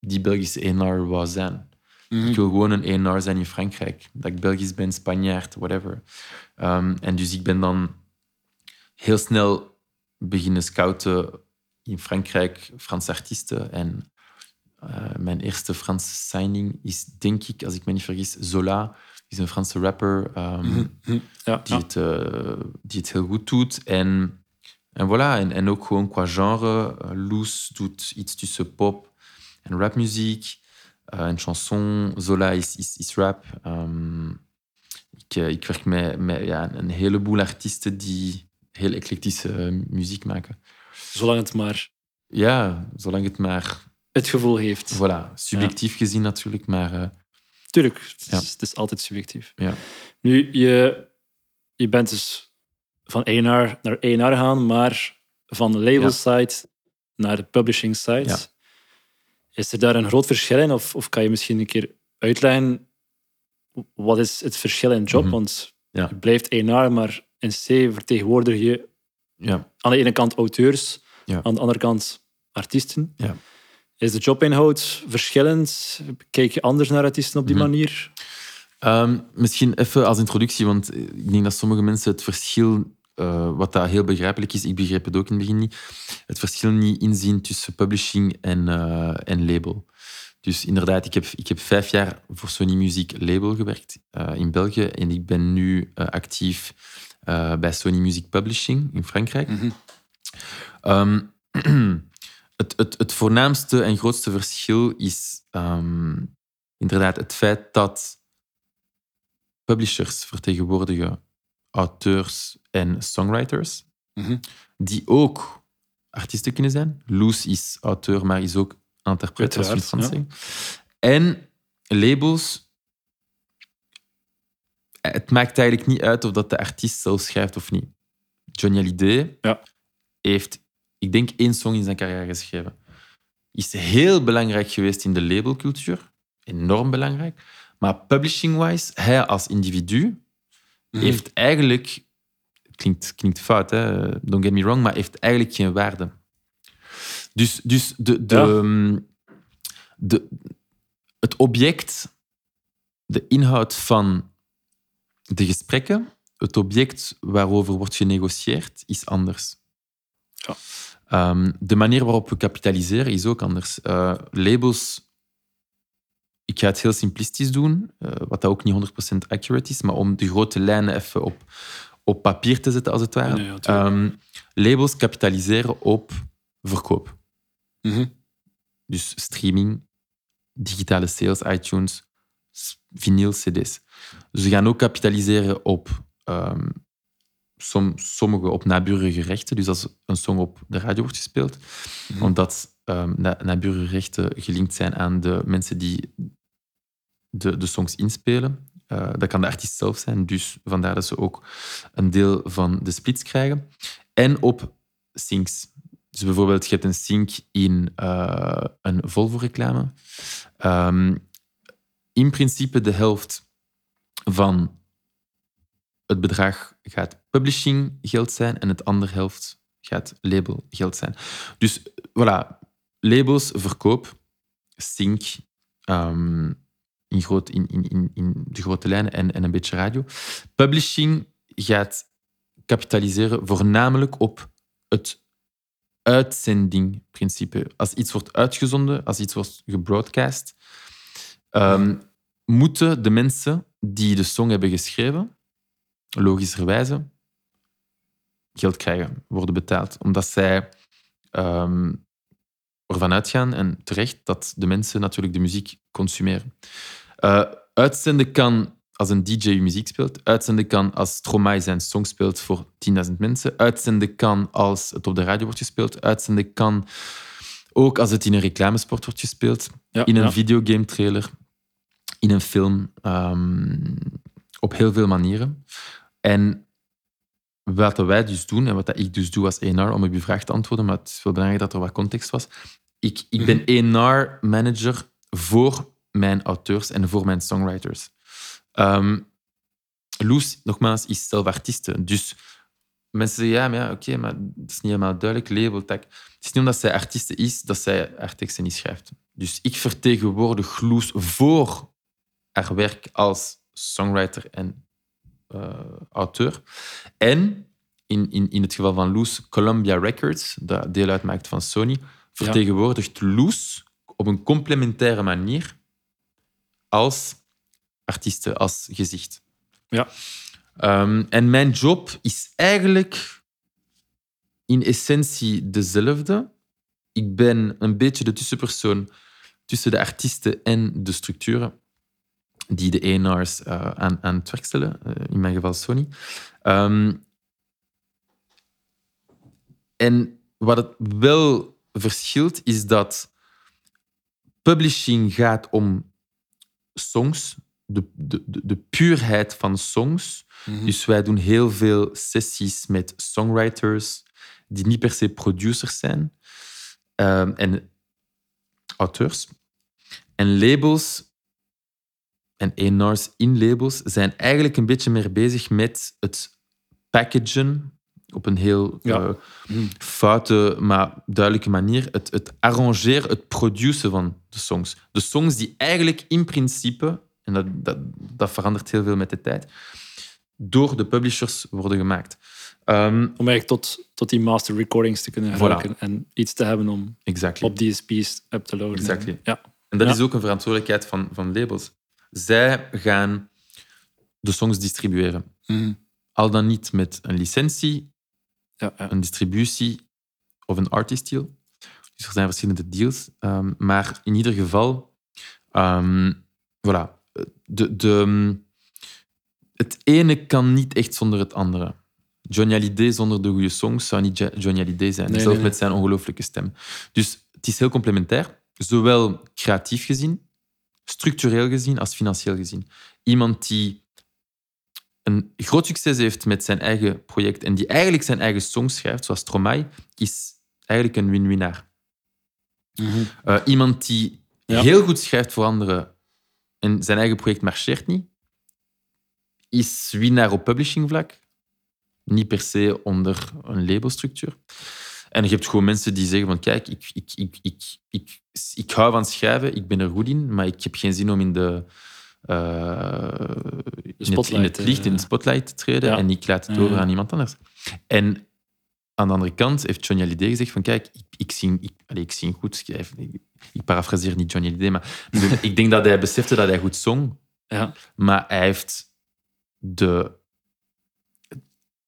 die Belgische ENR wou zijn. Mhm. Ik wil gewoon een ENR zijn in Frankrijk. Dat ik Belgisch ben, Spanjaard, whatever. Ehm, en dus ik ben dan heel snel beginnen scouten in Frankrijk, Franse artiesten. En eh, mijn eerste Franse signing is, denk ik, als ik me niet vergis, Zola. Die is een Franse rapper ehm, Mhm. Ja, die, ja. het, eh, die het heel goed doet. En, en voilà, en, en ook gewoon qua genre. eh, Loes doet iets tussen pop en rapmuziek. eh en chanson. Zola is, is, is rap. Ehm, ik, eh, ik werk met, met ja, een heleboel artiesten die heel eclectische muziek maken. Zolang het maar Ja, zolang het maar... het gevoel heeft. Voilà, subjectief gezien natuurlijk, maar... Tuurlijk, het is, Ja. het is altijd subjectief. Ja. Nu, je, je bent dus van ENR naar ENR gegaan, maar van de label side naar de publishing side. Ja. Is er daar een groot verschil in? Of, of kan je misschien een keer uitleggen wat is het verschil in job? Mhm. Want Ja. je blijft ENR, maar in C vertegenwoordig je ja, aan de ene kant auteurs, aan de andere kant artiesten. Ja. Is de jobinhoud verschillend? Kijk je anders naar artiesten op die Mhm. manier? Ehm, misschien even als introductie, want ik denk dat sommige mensen het verschil, eh, wat dat heel begrijpelijk is, ik begreep het ook in het begin niet, het verschil niet inzien tussen publishing en, eh, en label. Dus inderdaad, ik heb, ik heb vijf jaar voor Sony Music Label gewerkt eh, in België en ik ben nu eh, actief eh, bij Sony Music Publishing in Frankrijk. Mhm. Ehm, het, het, het voornaamste en grootste verschil is ehm, inderdaad het feit dat publishers vertegenwoordigen auteurs en songwriters, Mhm. die ook artiesten kunnen zijn. Loes is auteur, maar is ook interpreet, als je het Frans. En labels, het maakt eigenlijk niet uit of dat de artiest zelf schrijft of niet. Johnny Hallyday Ja. heeft, ik denk, één song in zijn carrière geschreven. Is heel belangrijk geweest in de labelcultuur. Enorm belangrijk. Maar publishing-wise, hij als individu Mhm. heeft eigenlijk... Klinkt, klinkt fout, hè? don't get me wrong, maar heeft eigenlijk geen waarde. Dus, dus de, de, Ja. de, het object, de inhoud van de gesprekken, het object waarover wordt genegocieerd, is anders. Ja. Ehm, de manier waarop we kapitaliseren is ook anders. Eh, labels, ik ga het heel simplistisch doen, eh, wat dat ook niet 100% accurate is, maar om de grote lijnen even op, op papier te zetten, als het ware. Nee, ja, tuurlijk. Ehm, labels kapitaliseren op verkoop. Mhm. Dus streaming, digitale sales, iTunes, vinyl, cd's. Dus ze gaan ook kapitaliseren op ehm, som, sommige op naburige rechten. Dus als een song op de radio wordt gespeeld, Mhm. omdat ehm, na, naburige rechten gelinkt zijn aan de mensen die de, de songs inspelen. Eh, dat kan de artiest zelf zijn, dus vandaar dat ze ook een deel van de splits krijgen. En op syncs. Dus bijvoorbeeld, je hebt een sync in eh, een Volvo-reclame. Ehm, in principe de helft van het bedrag gaat publishing geld zijn en het andere helft gaat label geld zijn. Dus voilà, labels, verkoop, sync, ehm, in, groot, in, in, in, de grote lijnen en, en een beetje radio. Publishing gaat kapitaliseren voornamelijk op het uitzendingprincipe. Als iets wordt uitgezonden, als iets wordt gebroadcast, ehm, moeten de mensen die de song hebben geschreven, logischerwijze, geld krijgen, worden betaald. Omdat zij ehm, ervan uitgaan, en terecht, dat de mensen natuurlijk de muziek consumeren. Uh, uitzenden kan als een DJ muziek speelt. Uitzenden kan als Stromae zijn song speelt voor 10.000 mensen. Uitzenden kan als het op de radio wordt gespeeld. Uitzenden kan ook als het in een reclamesport wordt gespeeld. Ja, in een ja. videogame trailer. In een film. ehm, op heel veel manieren. En wat wij dus doen, en wat ik dus doe als ENR, om op je vraag te antwoorden, maar het is wel belangrijk dat er wat context was. Ik, ik ben ENR-manager voor mijn auteurs en voor mijn songwriters. Loes, nogmaals, is zelf artieste. Dus mensen zeggen, ja, maar ja, oké, maar dat is niet helemaal duidelijk, label, tag. Het is niet omdat zij artieste is, dat zij haar teksten niet schrijft. Dus ik vertegenwoordig Loes voor haar werk als songwriter en eh, auteur. En in, in, in het geval van Loes, Columbia Records, dat deel uitmaakt van Sony, vertegenwoordigt Loes op een complementaire manier als artieste, als gezicht. Ja. Ehm, en mijn job is eigenlijk in essentie dezelfde. Ik ben een beetje de tussenpersoon tussen de artiesten en de structuren die de A&R's eh, aan, aan het werk stellen, eh, in mijn geval Sony. Ehm, en wat het wel verschilt, is dat publishing gaat om songs, de, de, de, puurheid van songs. Dus wij doen heel veel sessies met songwriters die niet per se producers zijn ehm, en auteurs. En labels en A&R's in labels zijn eigenlijk een beetje meer bezig met het packagen op een heel Ja. eh, foute, maar duidelijke manier. Het, het arrangeren, het produceren van de songs. De songs die eigenlijk in principe, en dat, dat, dat verandert heel veel met de tijd, door de publishers worden gemaakt. Ehm, Om eigenlijk tot, tot die master recordings te kunnen gebruiken en iets te hebben om exactly. op DSP's up te loaden. Exactly. Ja. En dat Ja. is ook een verantwoordelijkheid van, van labels. Zij gaan de songs distribueren. Mhm. Al dan niet met een licentie, Ja, ja. een distributie of een artist deal. Dus er zijn verschillende deals. ehm, maar in ieder geval, ehm, voilà. De, de, het ene kan niet echt zonder het andere. Johnny Hallyday zonder de goede songs zou niet Jo- Johnny Hallyday zijn. Nee, nee. met zijn ongelooflijke stem. Dus het is heel complementair. Zowel creatief gezien, structureel gezien, als financieel gezien. Iemand die een groot succes heeft met zijn eigen project en die eigenlijk zijn eigen songs schrijft, zoals Stromae, is eigenlijk een win-winnaar. Mhm. Eh, iemand die Ja. heel goed schrijft voor anderen en zijn eigen project marcheert niet, is winnaar op publishing vlak. Niet per se onder een labelstructuur. En je hebt gewoon mensen die zeggen van kijk, ik, ik, ik, ik, ik, ik hou van schrijven, ik ben er goed in, maar ik heb geen zin om in, de, in, het, in het licht, in de eh, spotlight te treden ja. en ik laat het over aan iemand anders. En aan de andere kant heeft Johnny Hallyday gezegd van kijk, ik, ik, zing, ik, allee, ik zing goed. Ik, ik, ik parafraseer niet Johnny Hallyday, maar ik denk dat hij besefte dat hij goed zong. Ja. Maar hij heeft de,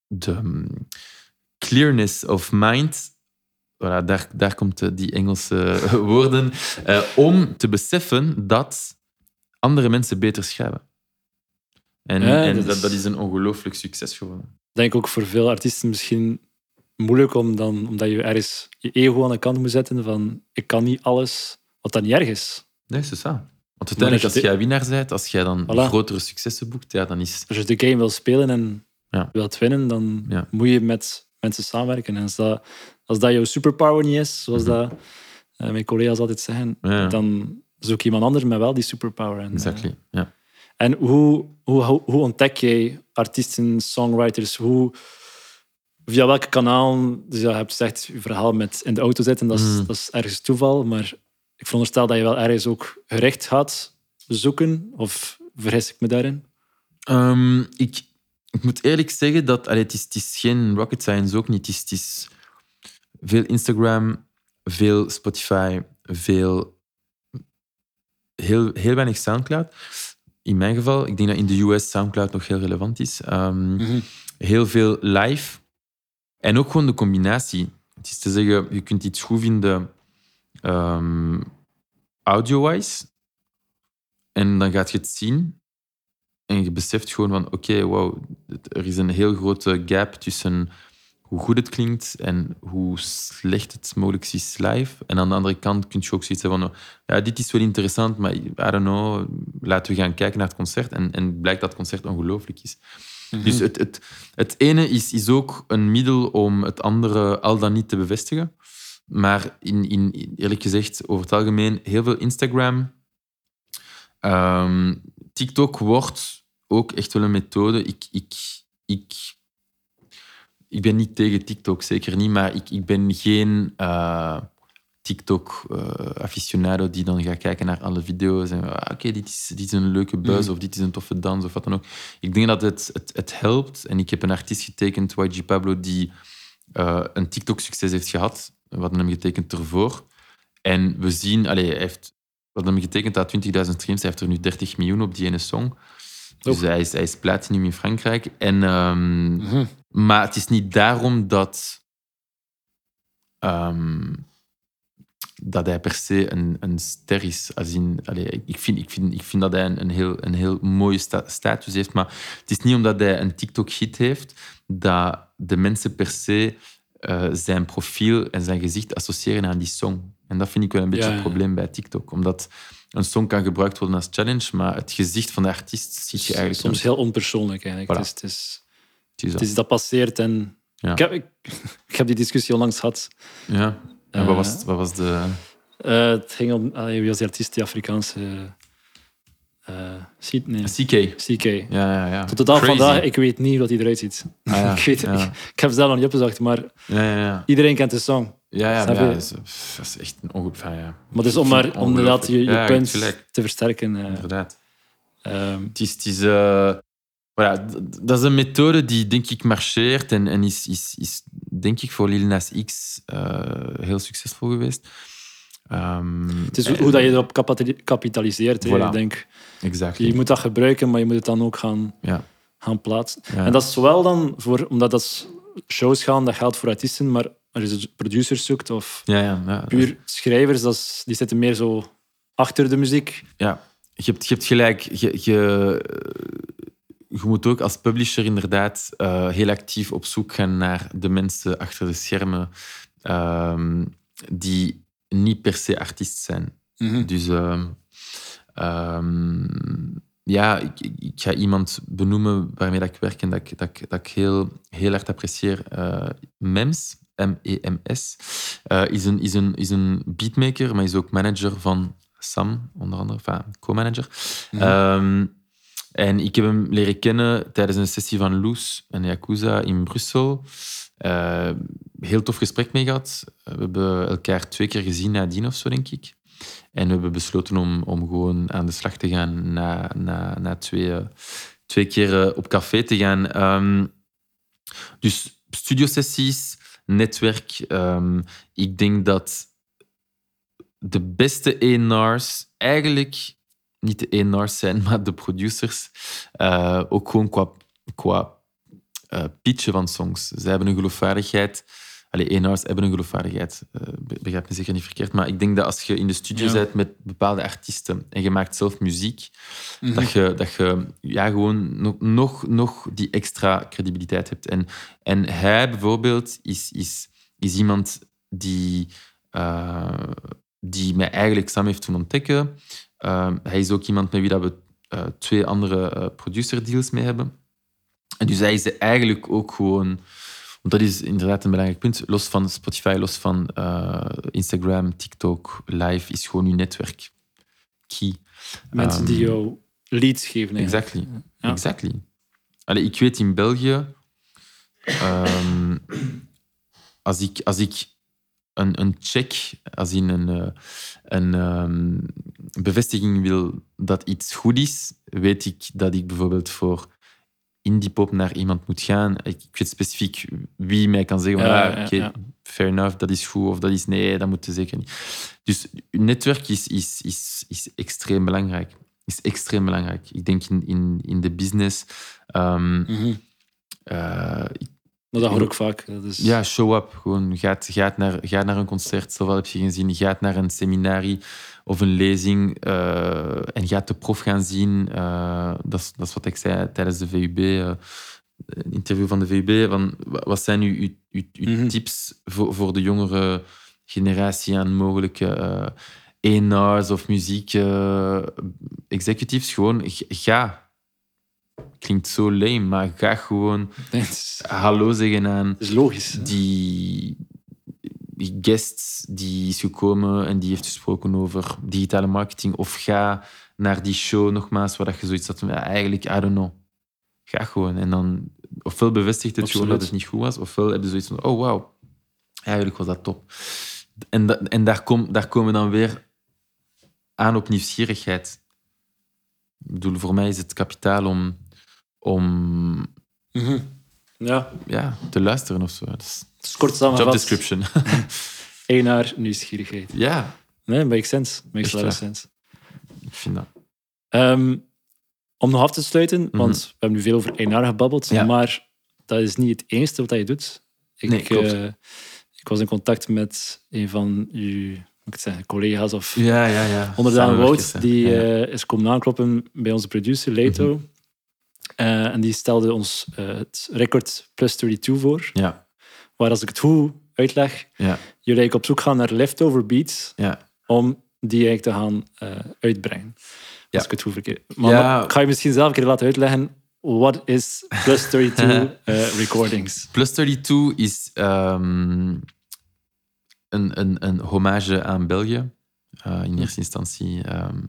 de mm, clearness of mind, voilà, daar, daar komt eh, die Engelse woorden, eh, om te beseffen dat andere mensen beter schrijven. En, Ja, en dat dat, is- dat is een ongelooflijk succes geworden. Ik denk ook voor veel artiesten misschien moeilijk om dan, omdat je ergens je ego aan de kant moet zetten van ik kan niet alles, wat dan niet erg is. Nee, is ça. Want uiteindelijk, als jij winnaar bent, als jij dan Voilà. grotere successen boekt, ja, dan is... Als je de game wil spelen en Ja. wilt winnen, dan Ja. moet je met mensen samenwerken. En als dat, als dat jouw superpower niet is, zoals Mhm. dat eh, mijn collega's altijd zeggen, Ja, zoek iemand anders met wel die superpower. En, eh, Exactly, ja. En hoe, hoe, hoe, ontdek jij artiesten, songwriters? Hoe, via welke kanaal? Dus ja, je hebt gezegd, je verhaal met in de auto zitten, dat is, Mm. dat is ergens toeval. Maar ik veronderstel dat je wel ergens ook gerecht had zoeken? Of vergis ik me daarin? Ehm, ik, ik moet eerlijk zeggen dat allee, het, is, het is geen rocket science ook niet. Het is, het is veel Instagram, veel Spotify, veel, heel, heel weinig Soundcloud. In mijn geval, ik denk dat in de US Soundcloud nog heel relevant is. Ehm, Heel veel live. En ook gewoon de combinatie. Het is te zeggen, je kunt iets goed vinden ehm, audio-wise. En dan gaat je het zien. En je beseft gewoon van, oké, wow, er is een heel grote gap tussen hoe goed het klinkt en hoe slecht het mogelijk is live. En aan de andere kant kun je ook zoiets hebben van, ja, dit is wel interessant, maar I don't know, laten we gaan kijken naar het concert. En, en blijkt dat het concert ongelooflijk is. Dus het, het, het ene is, is ook een middel om het andere al dan niet te bevestigen. Maar in, in, eerlijk gezegd, over het algemeen, heel veel Instagram. Ehm, TikTok wordt ook echt wel een methode. Ik, ik, ik, ik ben niet tegen TikTok, zeker niet. Maar ik, ik ben geen eh, TikTok-aficionado die dan gaat kijken naar alle video's. En ah, oké, dit, is, dit is een leuke buzz Mhm. of dit is een toffe dans of wat dan ook. Ik denk dat het, het, het helpt. En ik heb een artiest getekend, YG Pablo, die eh, een TikTok-succes heeft gehad. We hadden hem getekend ervoor. En we zien, allee, hij heeft, we hadden hem getekend aan 20.000 streams. Hij heeft er nu 30 miljoen op die ene song. Dus hij is, hij is platinum in Frankrijk. En, ehm, Mhm. maar het is niet daarom dat, ehm, dat hij per se een, een ster is. Als in, ik, vind, ik, vind, ik vind dat hij een, een, heel, een heel mooie sta- status heeft. Maar het is niet omdat hij een TikTok-hit heeft dat de mensen per se eh, zijn profiel en zijn gezicht associëren aan die song. En dat vind ik wel een beetje Ja, ja. probleem bij TikTok. Omdat een song kan gebruikt worden als challenge, maar het gezicht van de artiest ziet je eigenlijk Soms heel onpersoonlijk eigenlijk. Voilà. Het, is, het, is, Het is het dat. passeert en... Ja. Ik, heb, ik, ik heb die discussie onlangs gehad. Ja. En Eh, wat was, wat was de... Eh, het ging om... allee, wie was die artiest, die Afrikaanse... eh? Nee. CK. CK. Ja, ja, ja. Tot de dag vandaag, ik weet niet wat hij eruit ziet. Ah, ja. ik, weet, ja. ik, ik heb zelf nog niet opgezocht, maar Ja, ja, ja. iedereen kent de song. Ja, ja, ja, dat, is, dat is echt een ongelooflijk. Ja, Maar dus om, maar, om inderdaad je, je Ja, punt te versterken. eh, inderdaad. ehm, Het is, het is, eh, voilà, dat is een methode die, denk ik, marcheert en, en is, is, is, denk ik, voor Lil Nas X eh, heel succesvol geweest. Ehm, het is hoe, hoe dat je erop kapitali- kapitaliseert. Voilà. Ik denk, Exact. je moet dat gebruiken, maar je moet het dan ook gaan, Ja. gaan plaatsen. En dat is zowel dan voor, omdat dat shows gaan, dat geldt voor artiesten, maar producers zoekt of Ja, ja, ja. puur schrijvers, dat is, die zitten meer zo achter de muziek. Ja, je hebt, je hebt gelijk. Je, je, je moet ook als publisher inderdaad eh, heel actief op zoek gaan naar de mensen achter de schermen ehm, die niet per se artiest zijn. Dus ehm, ehm, ja, ik, ga iemand benoemen waarmee dat ik werk en dat ik, dat ik, dat ik heel, heel hard apprecieer. Eh, Mems, M-E-M-S, eh, is, een, is, een, is een beatmaker, maar is ook manager van Sam, onder andere, enfin, co-manager. Ehm, en ik heb hem leren kennen tijdens een sessie van Loes en Yakuza in Brussel. Eh, heel tof gesprek mee gehad. We hebben elkaar twee keer gezien nadien of zo, denk ik. En we hebben besloten om, om gewoon aan de slag te gaan na, na, na twee, eh, twee keer eh, op café te gaan. Ehm, dus studiosessies, netwerk. ehm, ik denk dat de beste A&R's eigenlijk niet de A&R's zijn, maar de producers. eh, ook gewoon qua, qua eh, pitchen van songs. Zij hebben een geloofwaardigheid. Allee, A&R's hebben een geloofwaardigheid. be- begrijp me zeker niet verkeerd. Maar ik denk dat als je in de studio Ja. bent met bepaalde artiesten en je maakt zelf muziek, Mhm. dat je, dat je ja, gewoon nog, nog, nog die extra credibiliteit hebt. En, en hij bijvoorbeeld is, is, is iemand die, eh, die mij eigenlijk Sam heeft toen ontdekken. Eh, hij is ook iemand met wie dat we eh, twee andere producer deals mee hebben. En dus hij is eigenlijk ook gewoon... Want dat is inderdaad een belangrijk punt. Los van Spotify, los van eh, Instagram, TikTok, Live, is gewoon uw netwerk. Key. Mensen die Ehm, jou leads geven. eigenlijk. Exactly. Ja. Exactly. Allee, ik weet in België, ehm, als, ik, als ik een, een check, als in een, eh, een ehm, bevestiging wil dat iets goed is, weet ik dat ik bijvoorbeeld voor indiepop naar iemand moet gaan. Ik, ik weet specifiek wie mij kan zeggen, Ja, ah, ja, fair enough, dat is goed, of dat is nee, dat moet je zeker niet. Dus netwerk is, is, is, is extreem belangrijk. Is extreem belangrijk. Ik denk in, in, in de business... Maar dat hoor ik vaak. Is... ja, show up. Gewoon gaat, gaat, naar, gaat naar een concert, zoveel heb je gezien. Gaat naar een seminarie of een lezing eh, en gaat de prof gaan zien. Eh, dat, is, dat is wat ik zei tijdens de VUB, eh, een interview van de VUB. Van, wa- wat zijn uw, uw, uw, uw Mhm. tips voor, voor de jongere generatie aan mogelijke eh A&R's of muziek eh, executives? Gewoon, ga. Klinkt zo lame, maar ga gewoon hallo zeggen aan is logisch. die guest die is gekomen en die heeft gesproken over digitale marketing. Of ga naar die show nogmaals, waar dat je zoiets had van, ja, eigenlijk, I don't know. Ga gewoon. En dan, ofwel bevestigt het gewoon dat Absoluut. het niet goed was, ofwel heb je zoiets van, oh wow, eigenlijk was dat top. En, da- en daar, kom, daar komen we dan weer aan op nieuwsgierigheid. Ik bedoel, voor mij is het kapitaal om, om Mhm. Ja, ja, te luisteren of zo. Dat is kort job description. Eenaar, nieuwsgierigheid. ja, Nee, makes sense. Makes a lot of waar. sense. ik vind dat. Ehm, om nog af te sluiten, want we hebben nu veel over Eenaar gebabbeld, Mhm. Ja. maar dat is niet het enige wat je doet. Ik, Nee, eh, ik was in contact met een van uw ik het zeggen, collega's of Ja, ja, ja. Onderdaan Wout, die. Mhm. eh, is komen aankloppen bij onze producer, Leto. Eh, en die stelde ons eh, het record Plus 32 voor. ja, Waar als ik het goed uitleg, ja, jullie op zoek gaan naar leftover beats ja. om die eigenlijk te gaan eh, uitbrengen. Ja. Als ik het goed verkeer. Maar Ja. maar ik ga je misschien zelf een keer laten uitleggen. Wat is Plus 32 eh, recordings? Plus 32 is ehm, een, een, een hommage aan België. Eh, in eerste instantie ehm,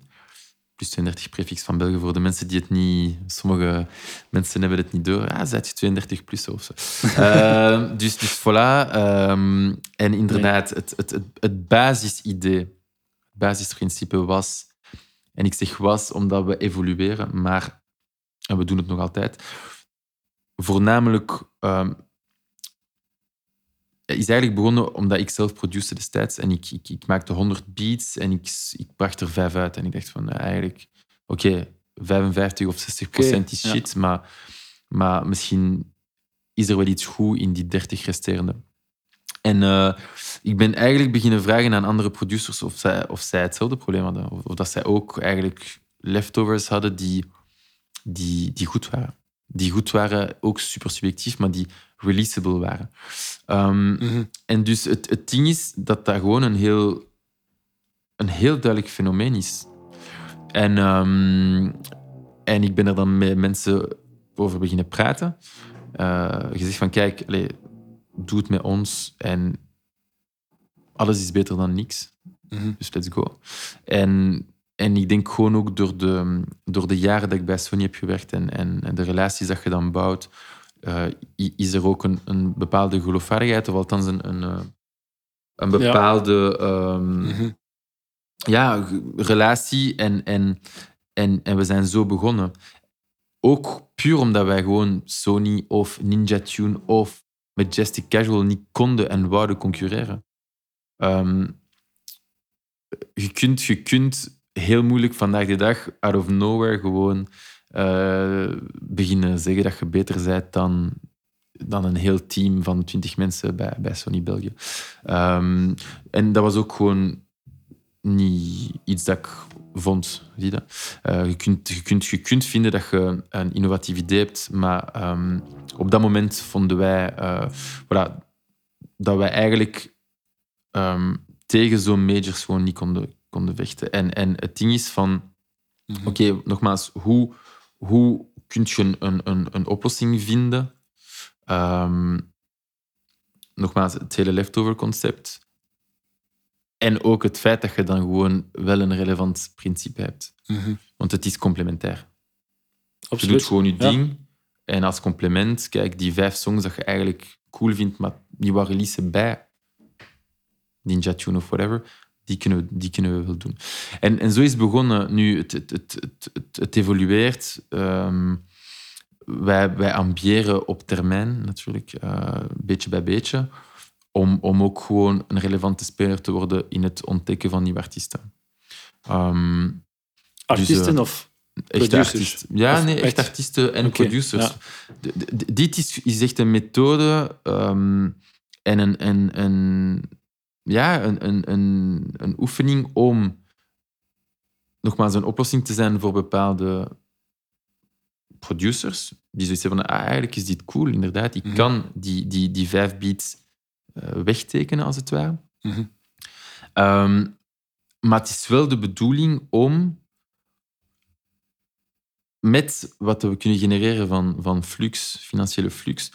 plus 32 prefix van België voor de mensen die het niet... Sommige mensen hebben het niet door. Ah, zijt je 32 plus of zo. Eh, dus, dus voilà. ehm, en inderdaad, het, het, het, het basisidee, het basisprincipe was... En ik zeg was omdat we evolueren, maar... En we doen het nog altijd. Voornamelijk ehm, is eigenlijk begonnen omdat ik zelf produceerde destijds. En ik, ik, ik maakte 100 beats en ik, ik bracht er vijf uit. En ik dacht van, eh, eigenlijk, oké, 55 of 60 procent is ja. shit, maar, maar misschien is er wel iets goed in die 30 resterende. En eh, ik ben eigenlijk beginnen vragen aan andere producers of zij, of zij hetzelfde probleem hadden. Of, of dat zij ook eigenlijk leftovers hadden die, die, die goed waren. Die goed waren, ook super subjectief, maar die releasable waren. Ehm, Mhm. en dus het, het ding is dat dat gewoon een heel, een heel duidelijk fenomeen is. En, ehm, en ik ben er dan met mensen over beginnen praten. Eh gezegd van, kijk, doe het met ons en alles is beter dan niks. Mhm. Dus let's go. En, en ik denk gewoon ook door de, door de jaren dat ik bij Sony heb gewerkt en, en, en de relaties dat je dan bouwt, eh, is er ook een, een bepaalde geloofwaardigheid, of althans een, een, eh, een bepaalde ehm, Mhm. ja, ge- relatie. En, en, en, en we zijn zo begonnen. Ook puur omdat wij gewoon Sony of Ninja Tune of Majestic Casual niet konden en wouden concurreren. Ehm, je, kunt, je kunt heel moeilijk vandaag de dag, out of nowhere, gewoon eh, beginnen zeggen dat je beter bent dan, dan een heel team van 20 mensen bij, bij Sony België. Ehm, en dat was ook gewoon niet iets dat ik vond. Zie dat? Eh, je, kunt, je, kunt, je kunt vinden dat je een innovatief idee hebt, maar ehm, op dat moment vonden wij eh, voilà, dat wij eigenlijk ehm, tegen zo'n majors gewoon niet konden, konden vechten. En, en het ding is van, Mhm. oké, nogmaals, hoe, hoe kun je een, een, een, oplossing vinden? Ehm, nogmaals, het hele leftover concept. En ook het feit dat je dan gewoon wel een relevant principe hebt. Mhm. Want het is complementair. Je doet gewoon je Ja. ding. En als complement, kijk, die vijf songs dat je eigenlijk cool vindt, maar die waren releasen bij Ninja Tune of whatever, die kunnen we, die kunnen we wel doen. En, en zo is het begonnen. Nu, het, het, het, het, het, evolueert. Ehm, wij, wij ambiëren op termijn, natuurlijk, eh, beetje bij beetje, om, om ook gewoon een relevante speler te worden in het ontdekken van nieuwe artiesten. Ehm, Artiesten eh, of Echte Producers? artiesten. Ja, Of nee, echt- echt artiesten en producers. ja. Dit is, is echt een methode ehm, en een, een, een, ja, een, een, een, een oefening om nogmaals een oplossing te zijn voor bepaalde producers die zoiets hebben van, ah, eigenlijk is dit cool, inderdaad. Ik Mhm. kan die, die, die vijf beats eh, wegtekenen, als het ware. Mhm. Ehm, maar het is wel de bedoeling om met wat we kunnen genereren van, van flux, financiële flux,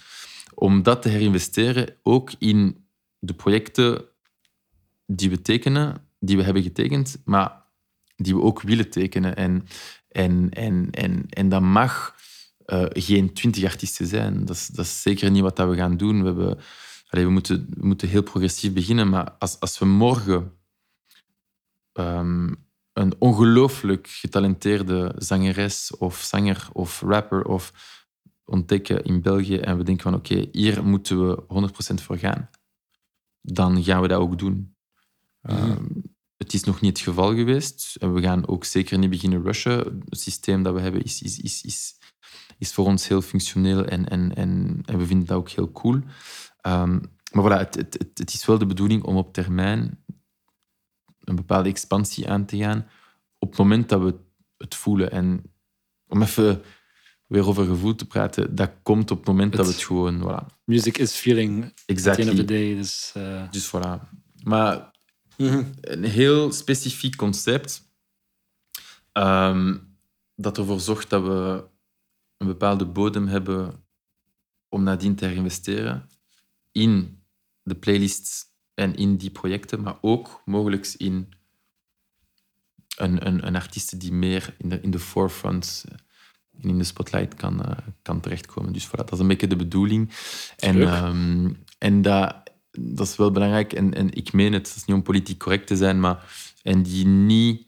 om dat te herinvesteren ook in de projecten die we tekenen, die we hebben getekend, maar die we ook willen tekenen. En, en, en, en, en dat mag eh, geen twintig artiesten zijn. Dat is, dat is zeker niet wat dat we gaan doen. We, hebben, we, moeten, we moeten heel progressief beginnen, maar als, als we morgen ehm, een ongelooflijk getalenteerde zangeres of zanger of rapper of ontdekken in België en we denken van oké, hier moeten we 100% voor gaan, dan gaan we dat ook doen. Ehm, het is nog niet het geval geweest en we gaan ook zeker niet beginnen rushen. Het systeem dat we hebben is, is, is, is, is voor ons heel functioneel en, en, en, en we vinden dat ook heel cool. Ehm, maar voilà, het, het, het, het is wel de bedoeling om op termijn een bepaalde expansie aan te gaan op het moment dat we het voelen. En om even weer over gevoel te praten, dat komt op het moment dat we Het- gewoon... Voilà, Music is feeling at the end of the exactly. day. Dus, eh, Dus voilà. Maar mhm. een heel specifiek concept ehm, dat ervoor zorgt dat we een bepaalde bodem hebben om nadien te herinvesteren in de playlists en in die projecten, maar ook mogelijk in een, een, een artiest die meer in de, in de forefront eh, en in de spotlight kan, eh, kan terechtkomen. Dus voilà, dat is een beetje de bedoeling. En, ehm, en dat, dat is wel belangrijk. En, en ik meen het, het is niet om politiek correct te zijn, maar en die niet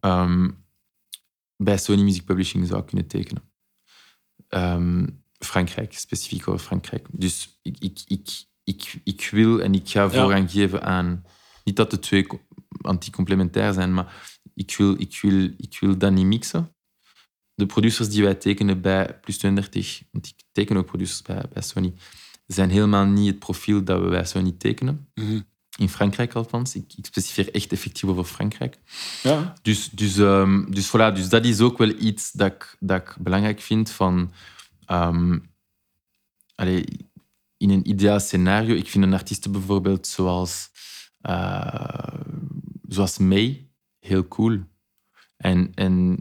ehm, bij Sony Music Publishing zou kunnen tekenen. Ehm, Frankrijk, specifiek over Frankrijk. Dus ik, ik, ik, ik, ik wil en ik ga voorrang geven aan... Niet dat de twee co- anti-complementair zijn, maar ik wil, ik, wil, ik wil dat niet mixen. De producers die wij tekenen bij Plus 32, want ik teken ook producers bij, bij Sony, zijn helemaal niet het profiel dat we bij Sony tekenen. Mhm. In Frankrijk althans. Ik, ik specifieer echt effectief over Frankrijk. Ja, Dus, dus, ehm, dus, voilà, dus dat is ook wel iets dat ik, dat ik belangrijk vind. Van, ehm, allee, in een ideaal scenario, ik vind een artiest bijvoorbeeld zoals, eh, zoals May heel cool. En, en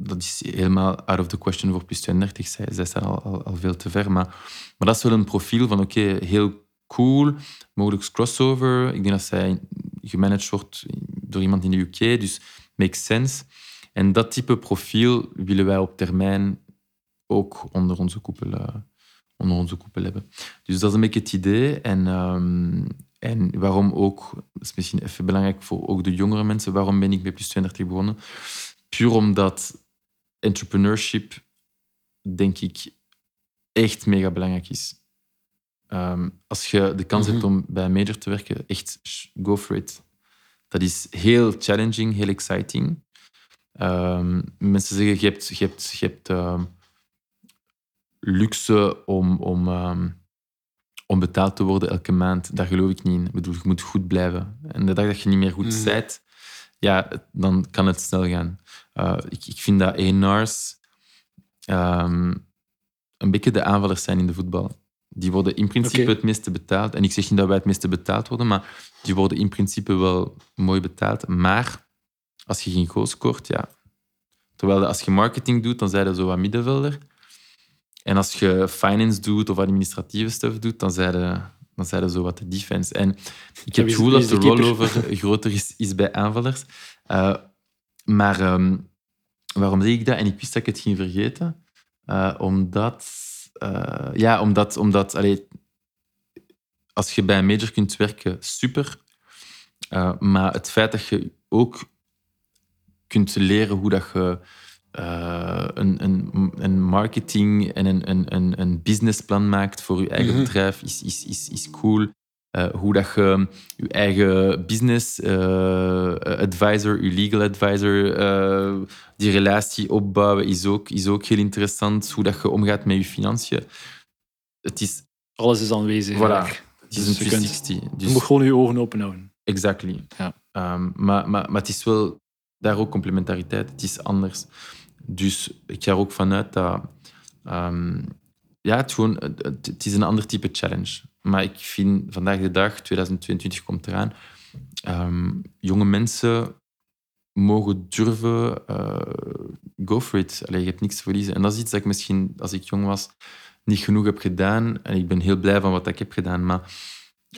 dat is helemaal out of the question voor plus 32. Zij, zij staan al, al, al veel te ver. Maar, maar dat is wel een profiel van oké, heel cool, mogelijk crossover. Ik denk dat zij gemanaged wordt door iemand in de UK, dus makes sense. En dat type profiel willen wij op termijn ook onder onze koepel, eh, onder onze koepel hebben. Dus dat is een beetje het idee. En, ehm, en waarom ook, dat is misschien even belangrijk voor ook de jongere mensen, waarom ben ik bij Plus 32 begonnen? Puur omdat entrepreneurship, denk ik, echt mega belangrijk is. Ehm, als je de kans hebt Mhm. om bij een major te werken, echt go for it. Dat is heel challenging, heel exciting. Ehm, mensen zeggen, je hebt, je hebt, je hebt ehm, luxe om, om, om betaald te worden elke maand. Daar geloof ik niet in. Ik bedoel, je moet goed blijven. En de dag dat je niet meer goed Mhm. zijt, ja, dan kan het snel gaan. Eh, ik, ik vind dat ENAR's ehm, een beetje de aanvallers zijn in de voetbal. Die worden in principe het meeste betaald. En ik zeg niet dat wij het meeste betaald worden, maar die worden in principe wel mooi betaald. Maar als je geen goal scoort, ja. Terwijl als je marketing doet, dan zijn je zo wat middenvelder. En als je finance doet of administratieve stuff doet, dan zijn je, dan je zo wat de defense. En ik heb het gevoel dat de rollover groter is, is bij aanvallers. Eh, maar ehm, waarom zeg ik dat? En ik wist dat ik het ging vergeten. Eh, omdat... eh, ja, omdat... omdat allee, als je bij een major kunt werken, super. Maar het feit dat je ook kunt leren hoe dat je eh, een, een, een marketing en een, een, een, een businessplan maakt voor je eigen Mhm. bedrijf, is, is, is, is cool. Eh, hoe dat je je eigen business eh, advisor, je legal advisor, die relatie opbouwen, is ook, is ook heel interessant. Hoe dat je omgaat met je financiën. Het is, Alles is aanwezig. Voilà. eigenlijk. het is Dus een je kunt- 360. Je Dus, moet gewoon je ogen open houden. Exactly. Ja. Ehm, maar, maar, maar het is wel daar ook complementariteit. Het is anders. Dus ik ga er ook vanuit dat... ehm, ja, het, gewoon, het, is een ander type challenge. Maar ik vind vandaag de dag, 2022 komt eraan, ehm, jonge mensen mogen durven, eh, go for it. Allee, je hebt niks te verliezen. En dat is iets dat ik misschien, als ik jong was, niet genoeg heb gedaan. En ik ben heel blij van wat ik heb gedaan. Maar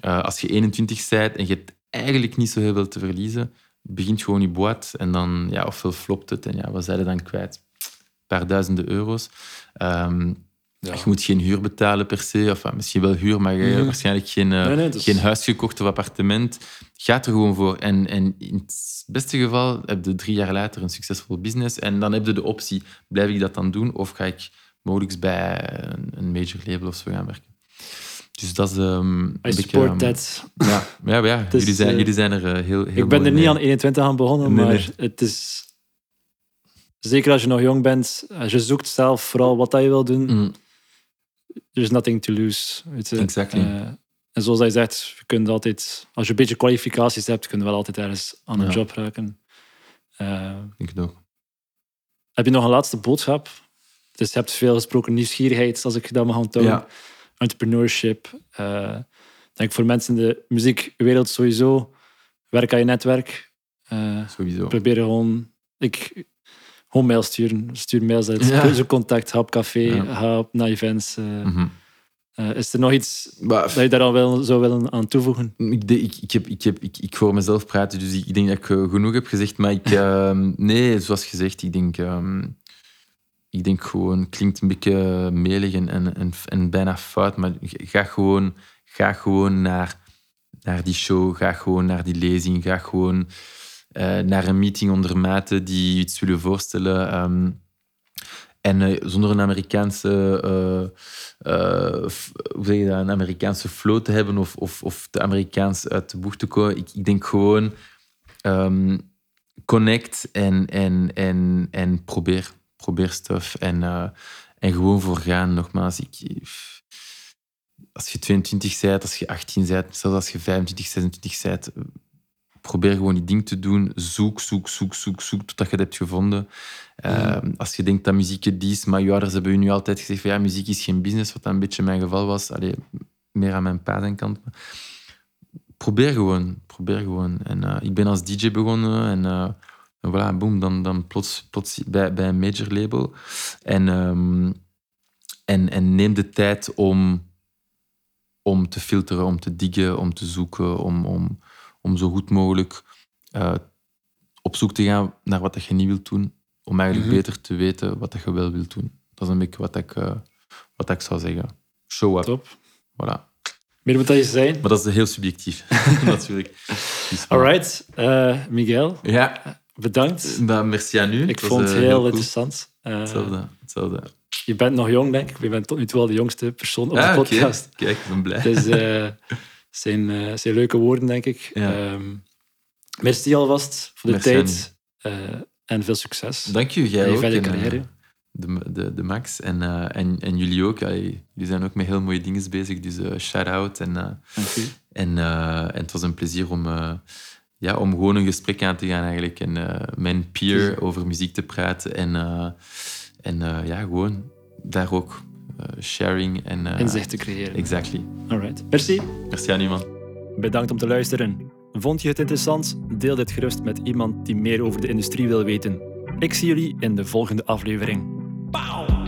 eh, als je 21 bent en je hebt eigenlijk niet zo heel veel te verliezen, begint gewoon je boot en dan, ja, ofwel flopt het en ja, wat zijn er dan kwijt? Een paar duizenden euro's. Ehm, Ja. Je moet geen huur betalen per se, of ah, misschien wel huur, maar je hebt Mhm. waarschijnlijk geen, eh, Nee, nee, dus- geen huis gekocht of appartement. Gaat er gewoon voor. En, en in het beste geval heb je drie jaar later een succesvol business en dan heb je de optie, blijf ik dat dan doen of ga ik mogelijk bij een, een major label of zo gaan werken. Dus dat is ehm, een I beetje, support ehm, that. ja, ja, ja jullie, zijn, eh, jullie zijn er eh, heel, heel Ik ben er niet aan 21 aan begonnen, Nee, maar nee. het is... Zeker als je nog jong bent, als je zoekt zelf vooral wat dat je wil doen, Mm, there's nothing to lose. Weet je. Exactly. Eh, en zoals hij zegt, je kunt altijd, als je een beetje kwalificaties hebt, kun je wel altijd ergens aan een Ja. job raken. Eh, ik het ook. heb je nog een laatste boodschap? Dus je hebt veel gesproken nieuwsgierigheid, als ik dat mag onthouden. Ja. Entrepreneurship. Eh, ik denk voor mensen in de muziekwereld sowieso. Werk aan je netwerk. Eh, Sowieso. probeer gewoon... Ik, gewoon mail sturen. Stuur mails uit. Ja. Zoek contact. Ga op café. Ja. Ga op, naar events. eh. Mhm. Is er nog iets Maar, dat je daar al wel zou willen aan toevoegen? Ik, de- ik, ik, heb, ik, heb, ik, ik hoor mezelf praten, dus ik, ik denk dat ik genoeg heb gezegd. Maar ik, ehm, nee, zoals gezegd, ik denk, ehm, ik denk gewoon, klinkt een beetje melig en, en, en, bijna fout, maar ga gewoon, ga gewoon naar, naar die show, ga gewoon naar die lezing, ga gewoon eh, naar een meeting onder maten die je iets willen voorstellen. ehm, en eh, zonder een Amerikaanse, eh, hoe zeg je dat, een Amerikaanse flow te hebben of, of, of te Amerikaans uit de boeg te komen. Ik, ik denk gewoon ehm, connect en, en, en, en probeer. Probeer stuff en, eh, en gewoon voor gaan. Nogmaals, ik, als je 22 bent, als je 18 bent, zelfs als je 25, 26 bent, probeer gewoon die ding te doen. Zoek, zoek, zoek, zoek, zoek totdat je het hebt gevonden. Uh, als je denkt dat muziek het is, maar je ouders hebben je nu altijd gezegd van ja, muziek is geen business, wat dat een beetje mijn geval was. Allee, meer aan mijn pa zijn kant. Probeer gewoon, probeer gewoon. En uh, ik ben als DJ begonnen en, en voilà, boom, dan, dan plots, plots bij, bij een major label. En, um, en, en neem de tijd om, om te filteren, om te diggen, om te zoeken, om, om, om zo goed mogelijk uh, op zoek te gaan naar wat dat je niet wilt doen om eigenlijk mm -hmm. beter te weten wat je wel wilt doen. Dat is een beetje wat ik, uh, wat ik zou zeggen. Show up. Top. Voilà. Meer moet dat je zijn. Maar dat is heel subjectief, natuurlijk. Dus, Alright, uh, Miguel. Ja. Bedankt. Nou, merci aan u. Ik vond het heel, heel interessant. Uh, hetzelfde, hetzelfde. Je bent nog jong, denk ik. Je bent tot nu toe wel de jongste persoon op ah, de podcast. Okay. Kijk, ik ben blij. Dus het zijn, zijn leuke woorden, denk ik. Ja. Um, merci alvast voor de merci tijd. en veel succes. Dank u, jij en je ook. en, carrière. De, de, de Max. En, uh, en, en jullie ook. Jullie zijn ook met heel mooie dingen bezig. Dus uh, shout-out. En, uh, en, en het was een plezier om, ja, om gewoon een gesprek aan te gaan eigenlijk. En mijn peer over muziek te praten. En, en ja, gewoon daar ook sharing en... Inzicht te creëren. Exactly. Alright. Merci. Merci aan u, man. Bedankt om te luisteren. Vond je het interessant? Deel dit gerust met iemand die meer over de industrie wil weten. Ik zie jullie in de volgende aflevering. Pauw!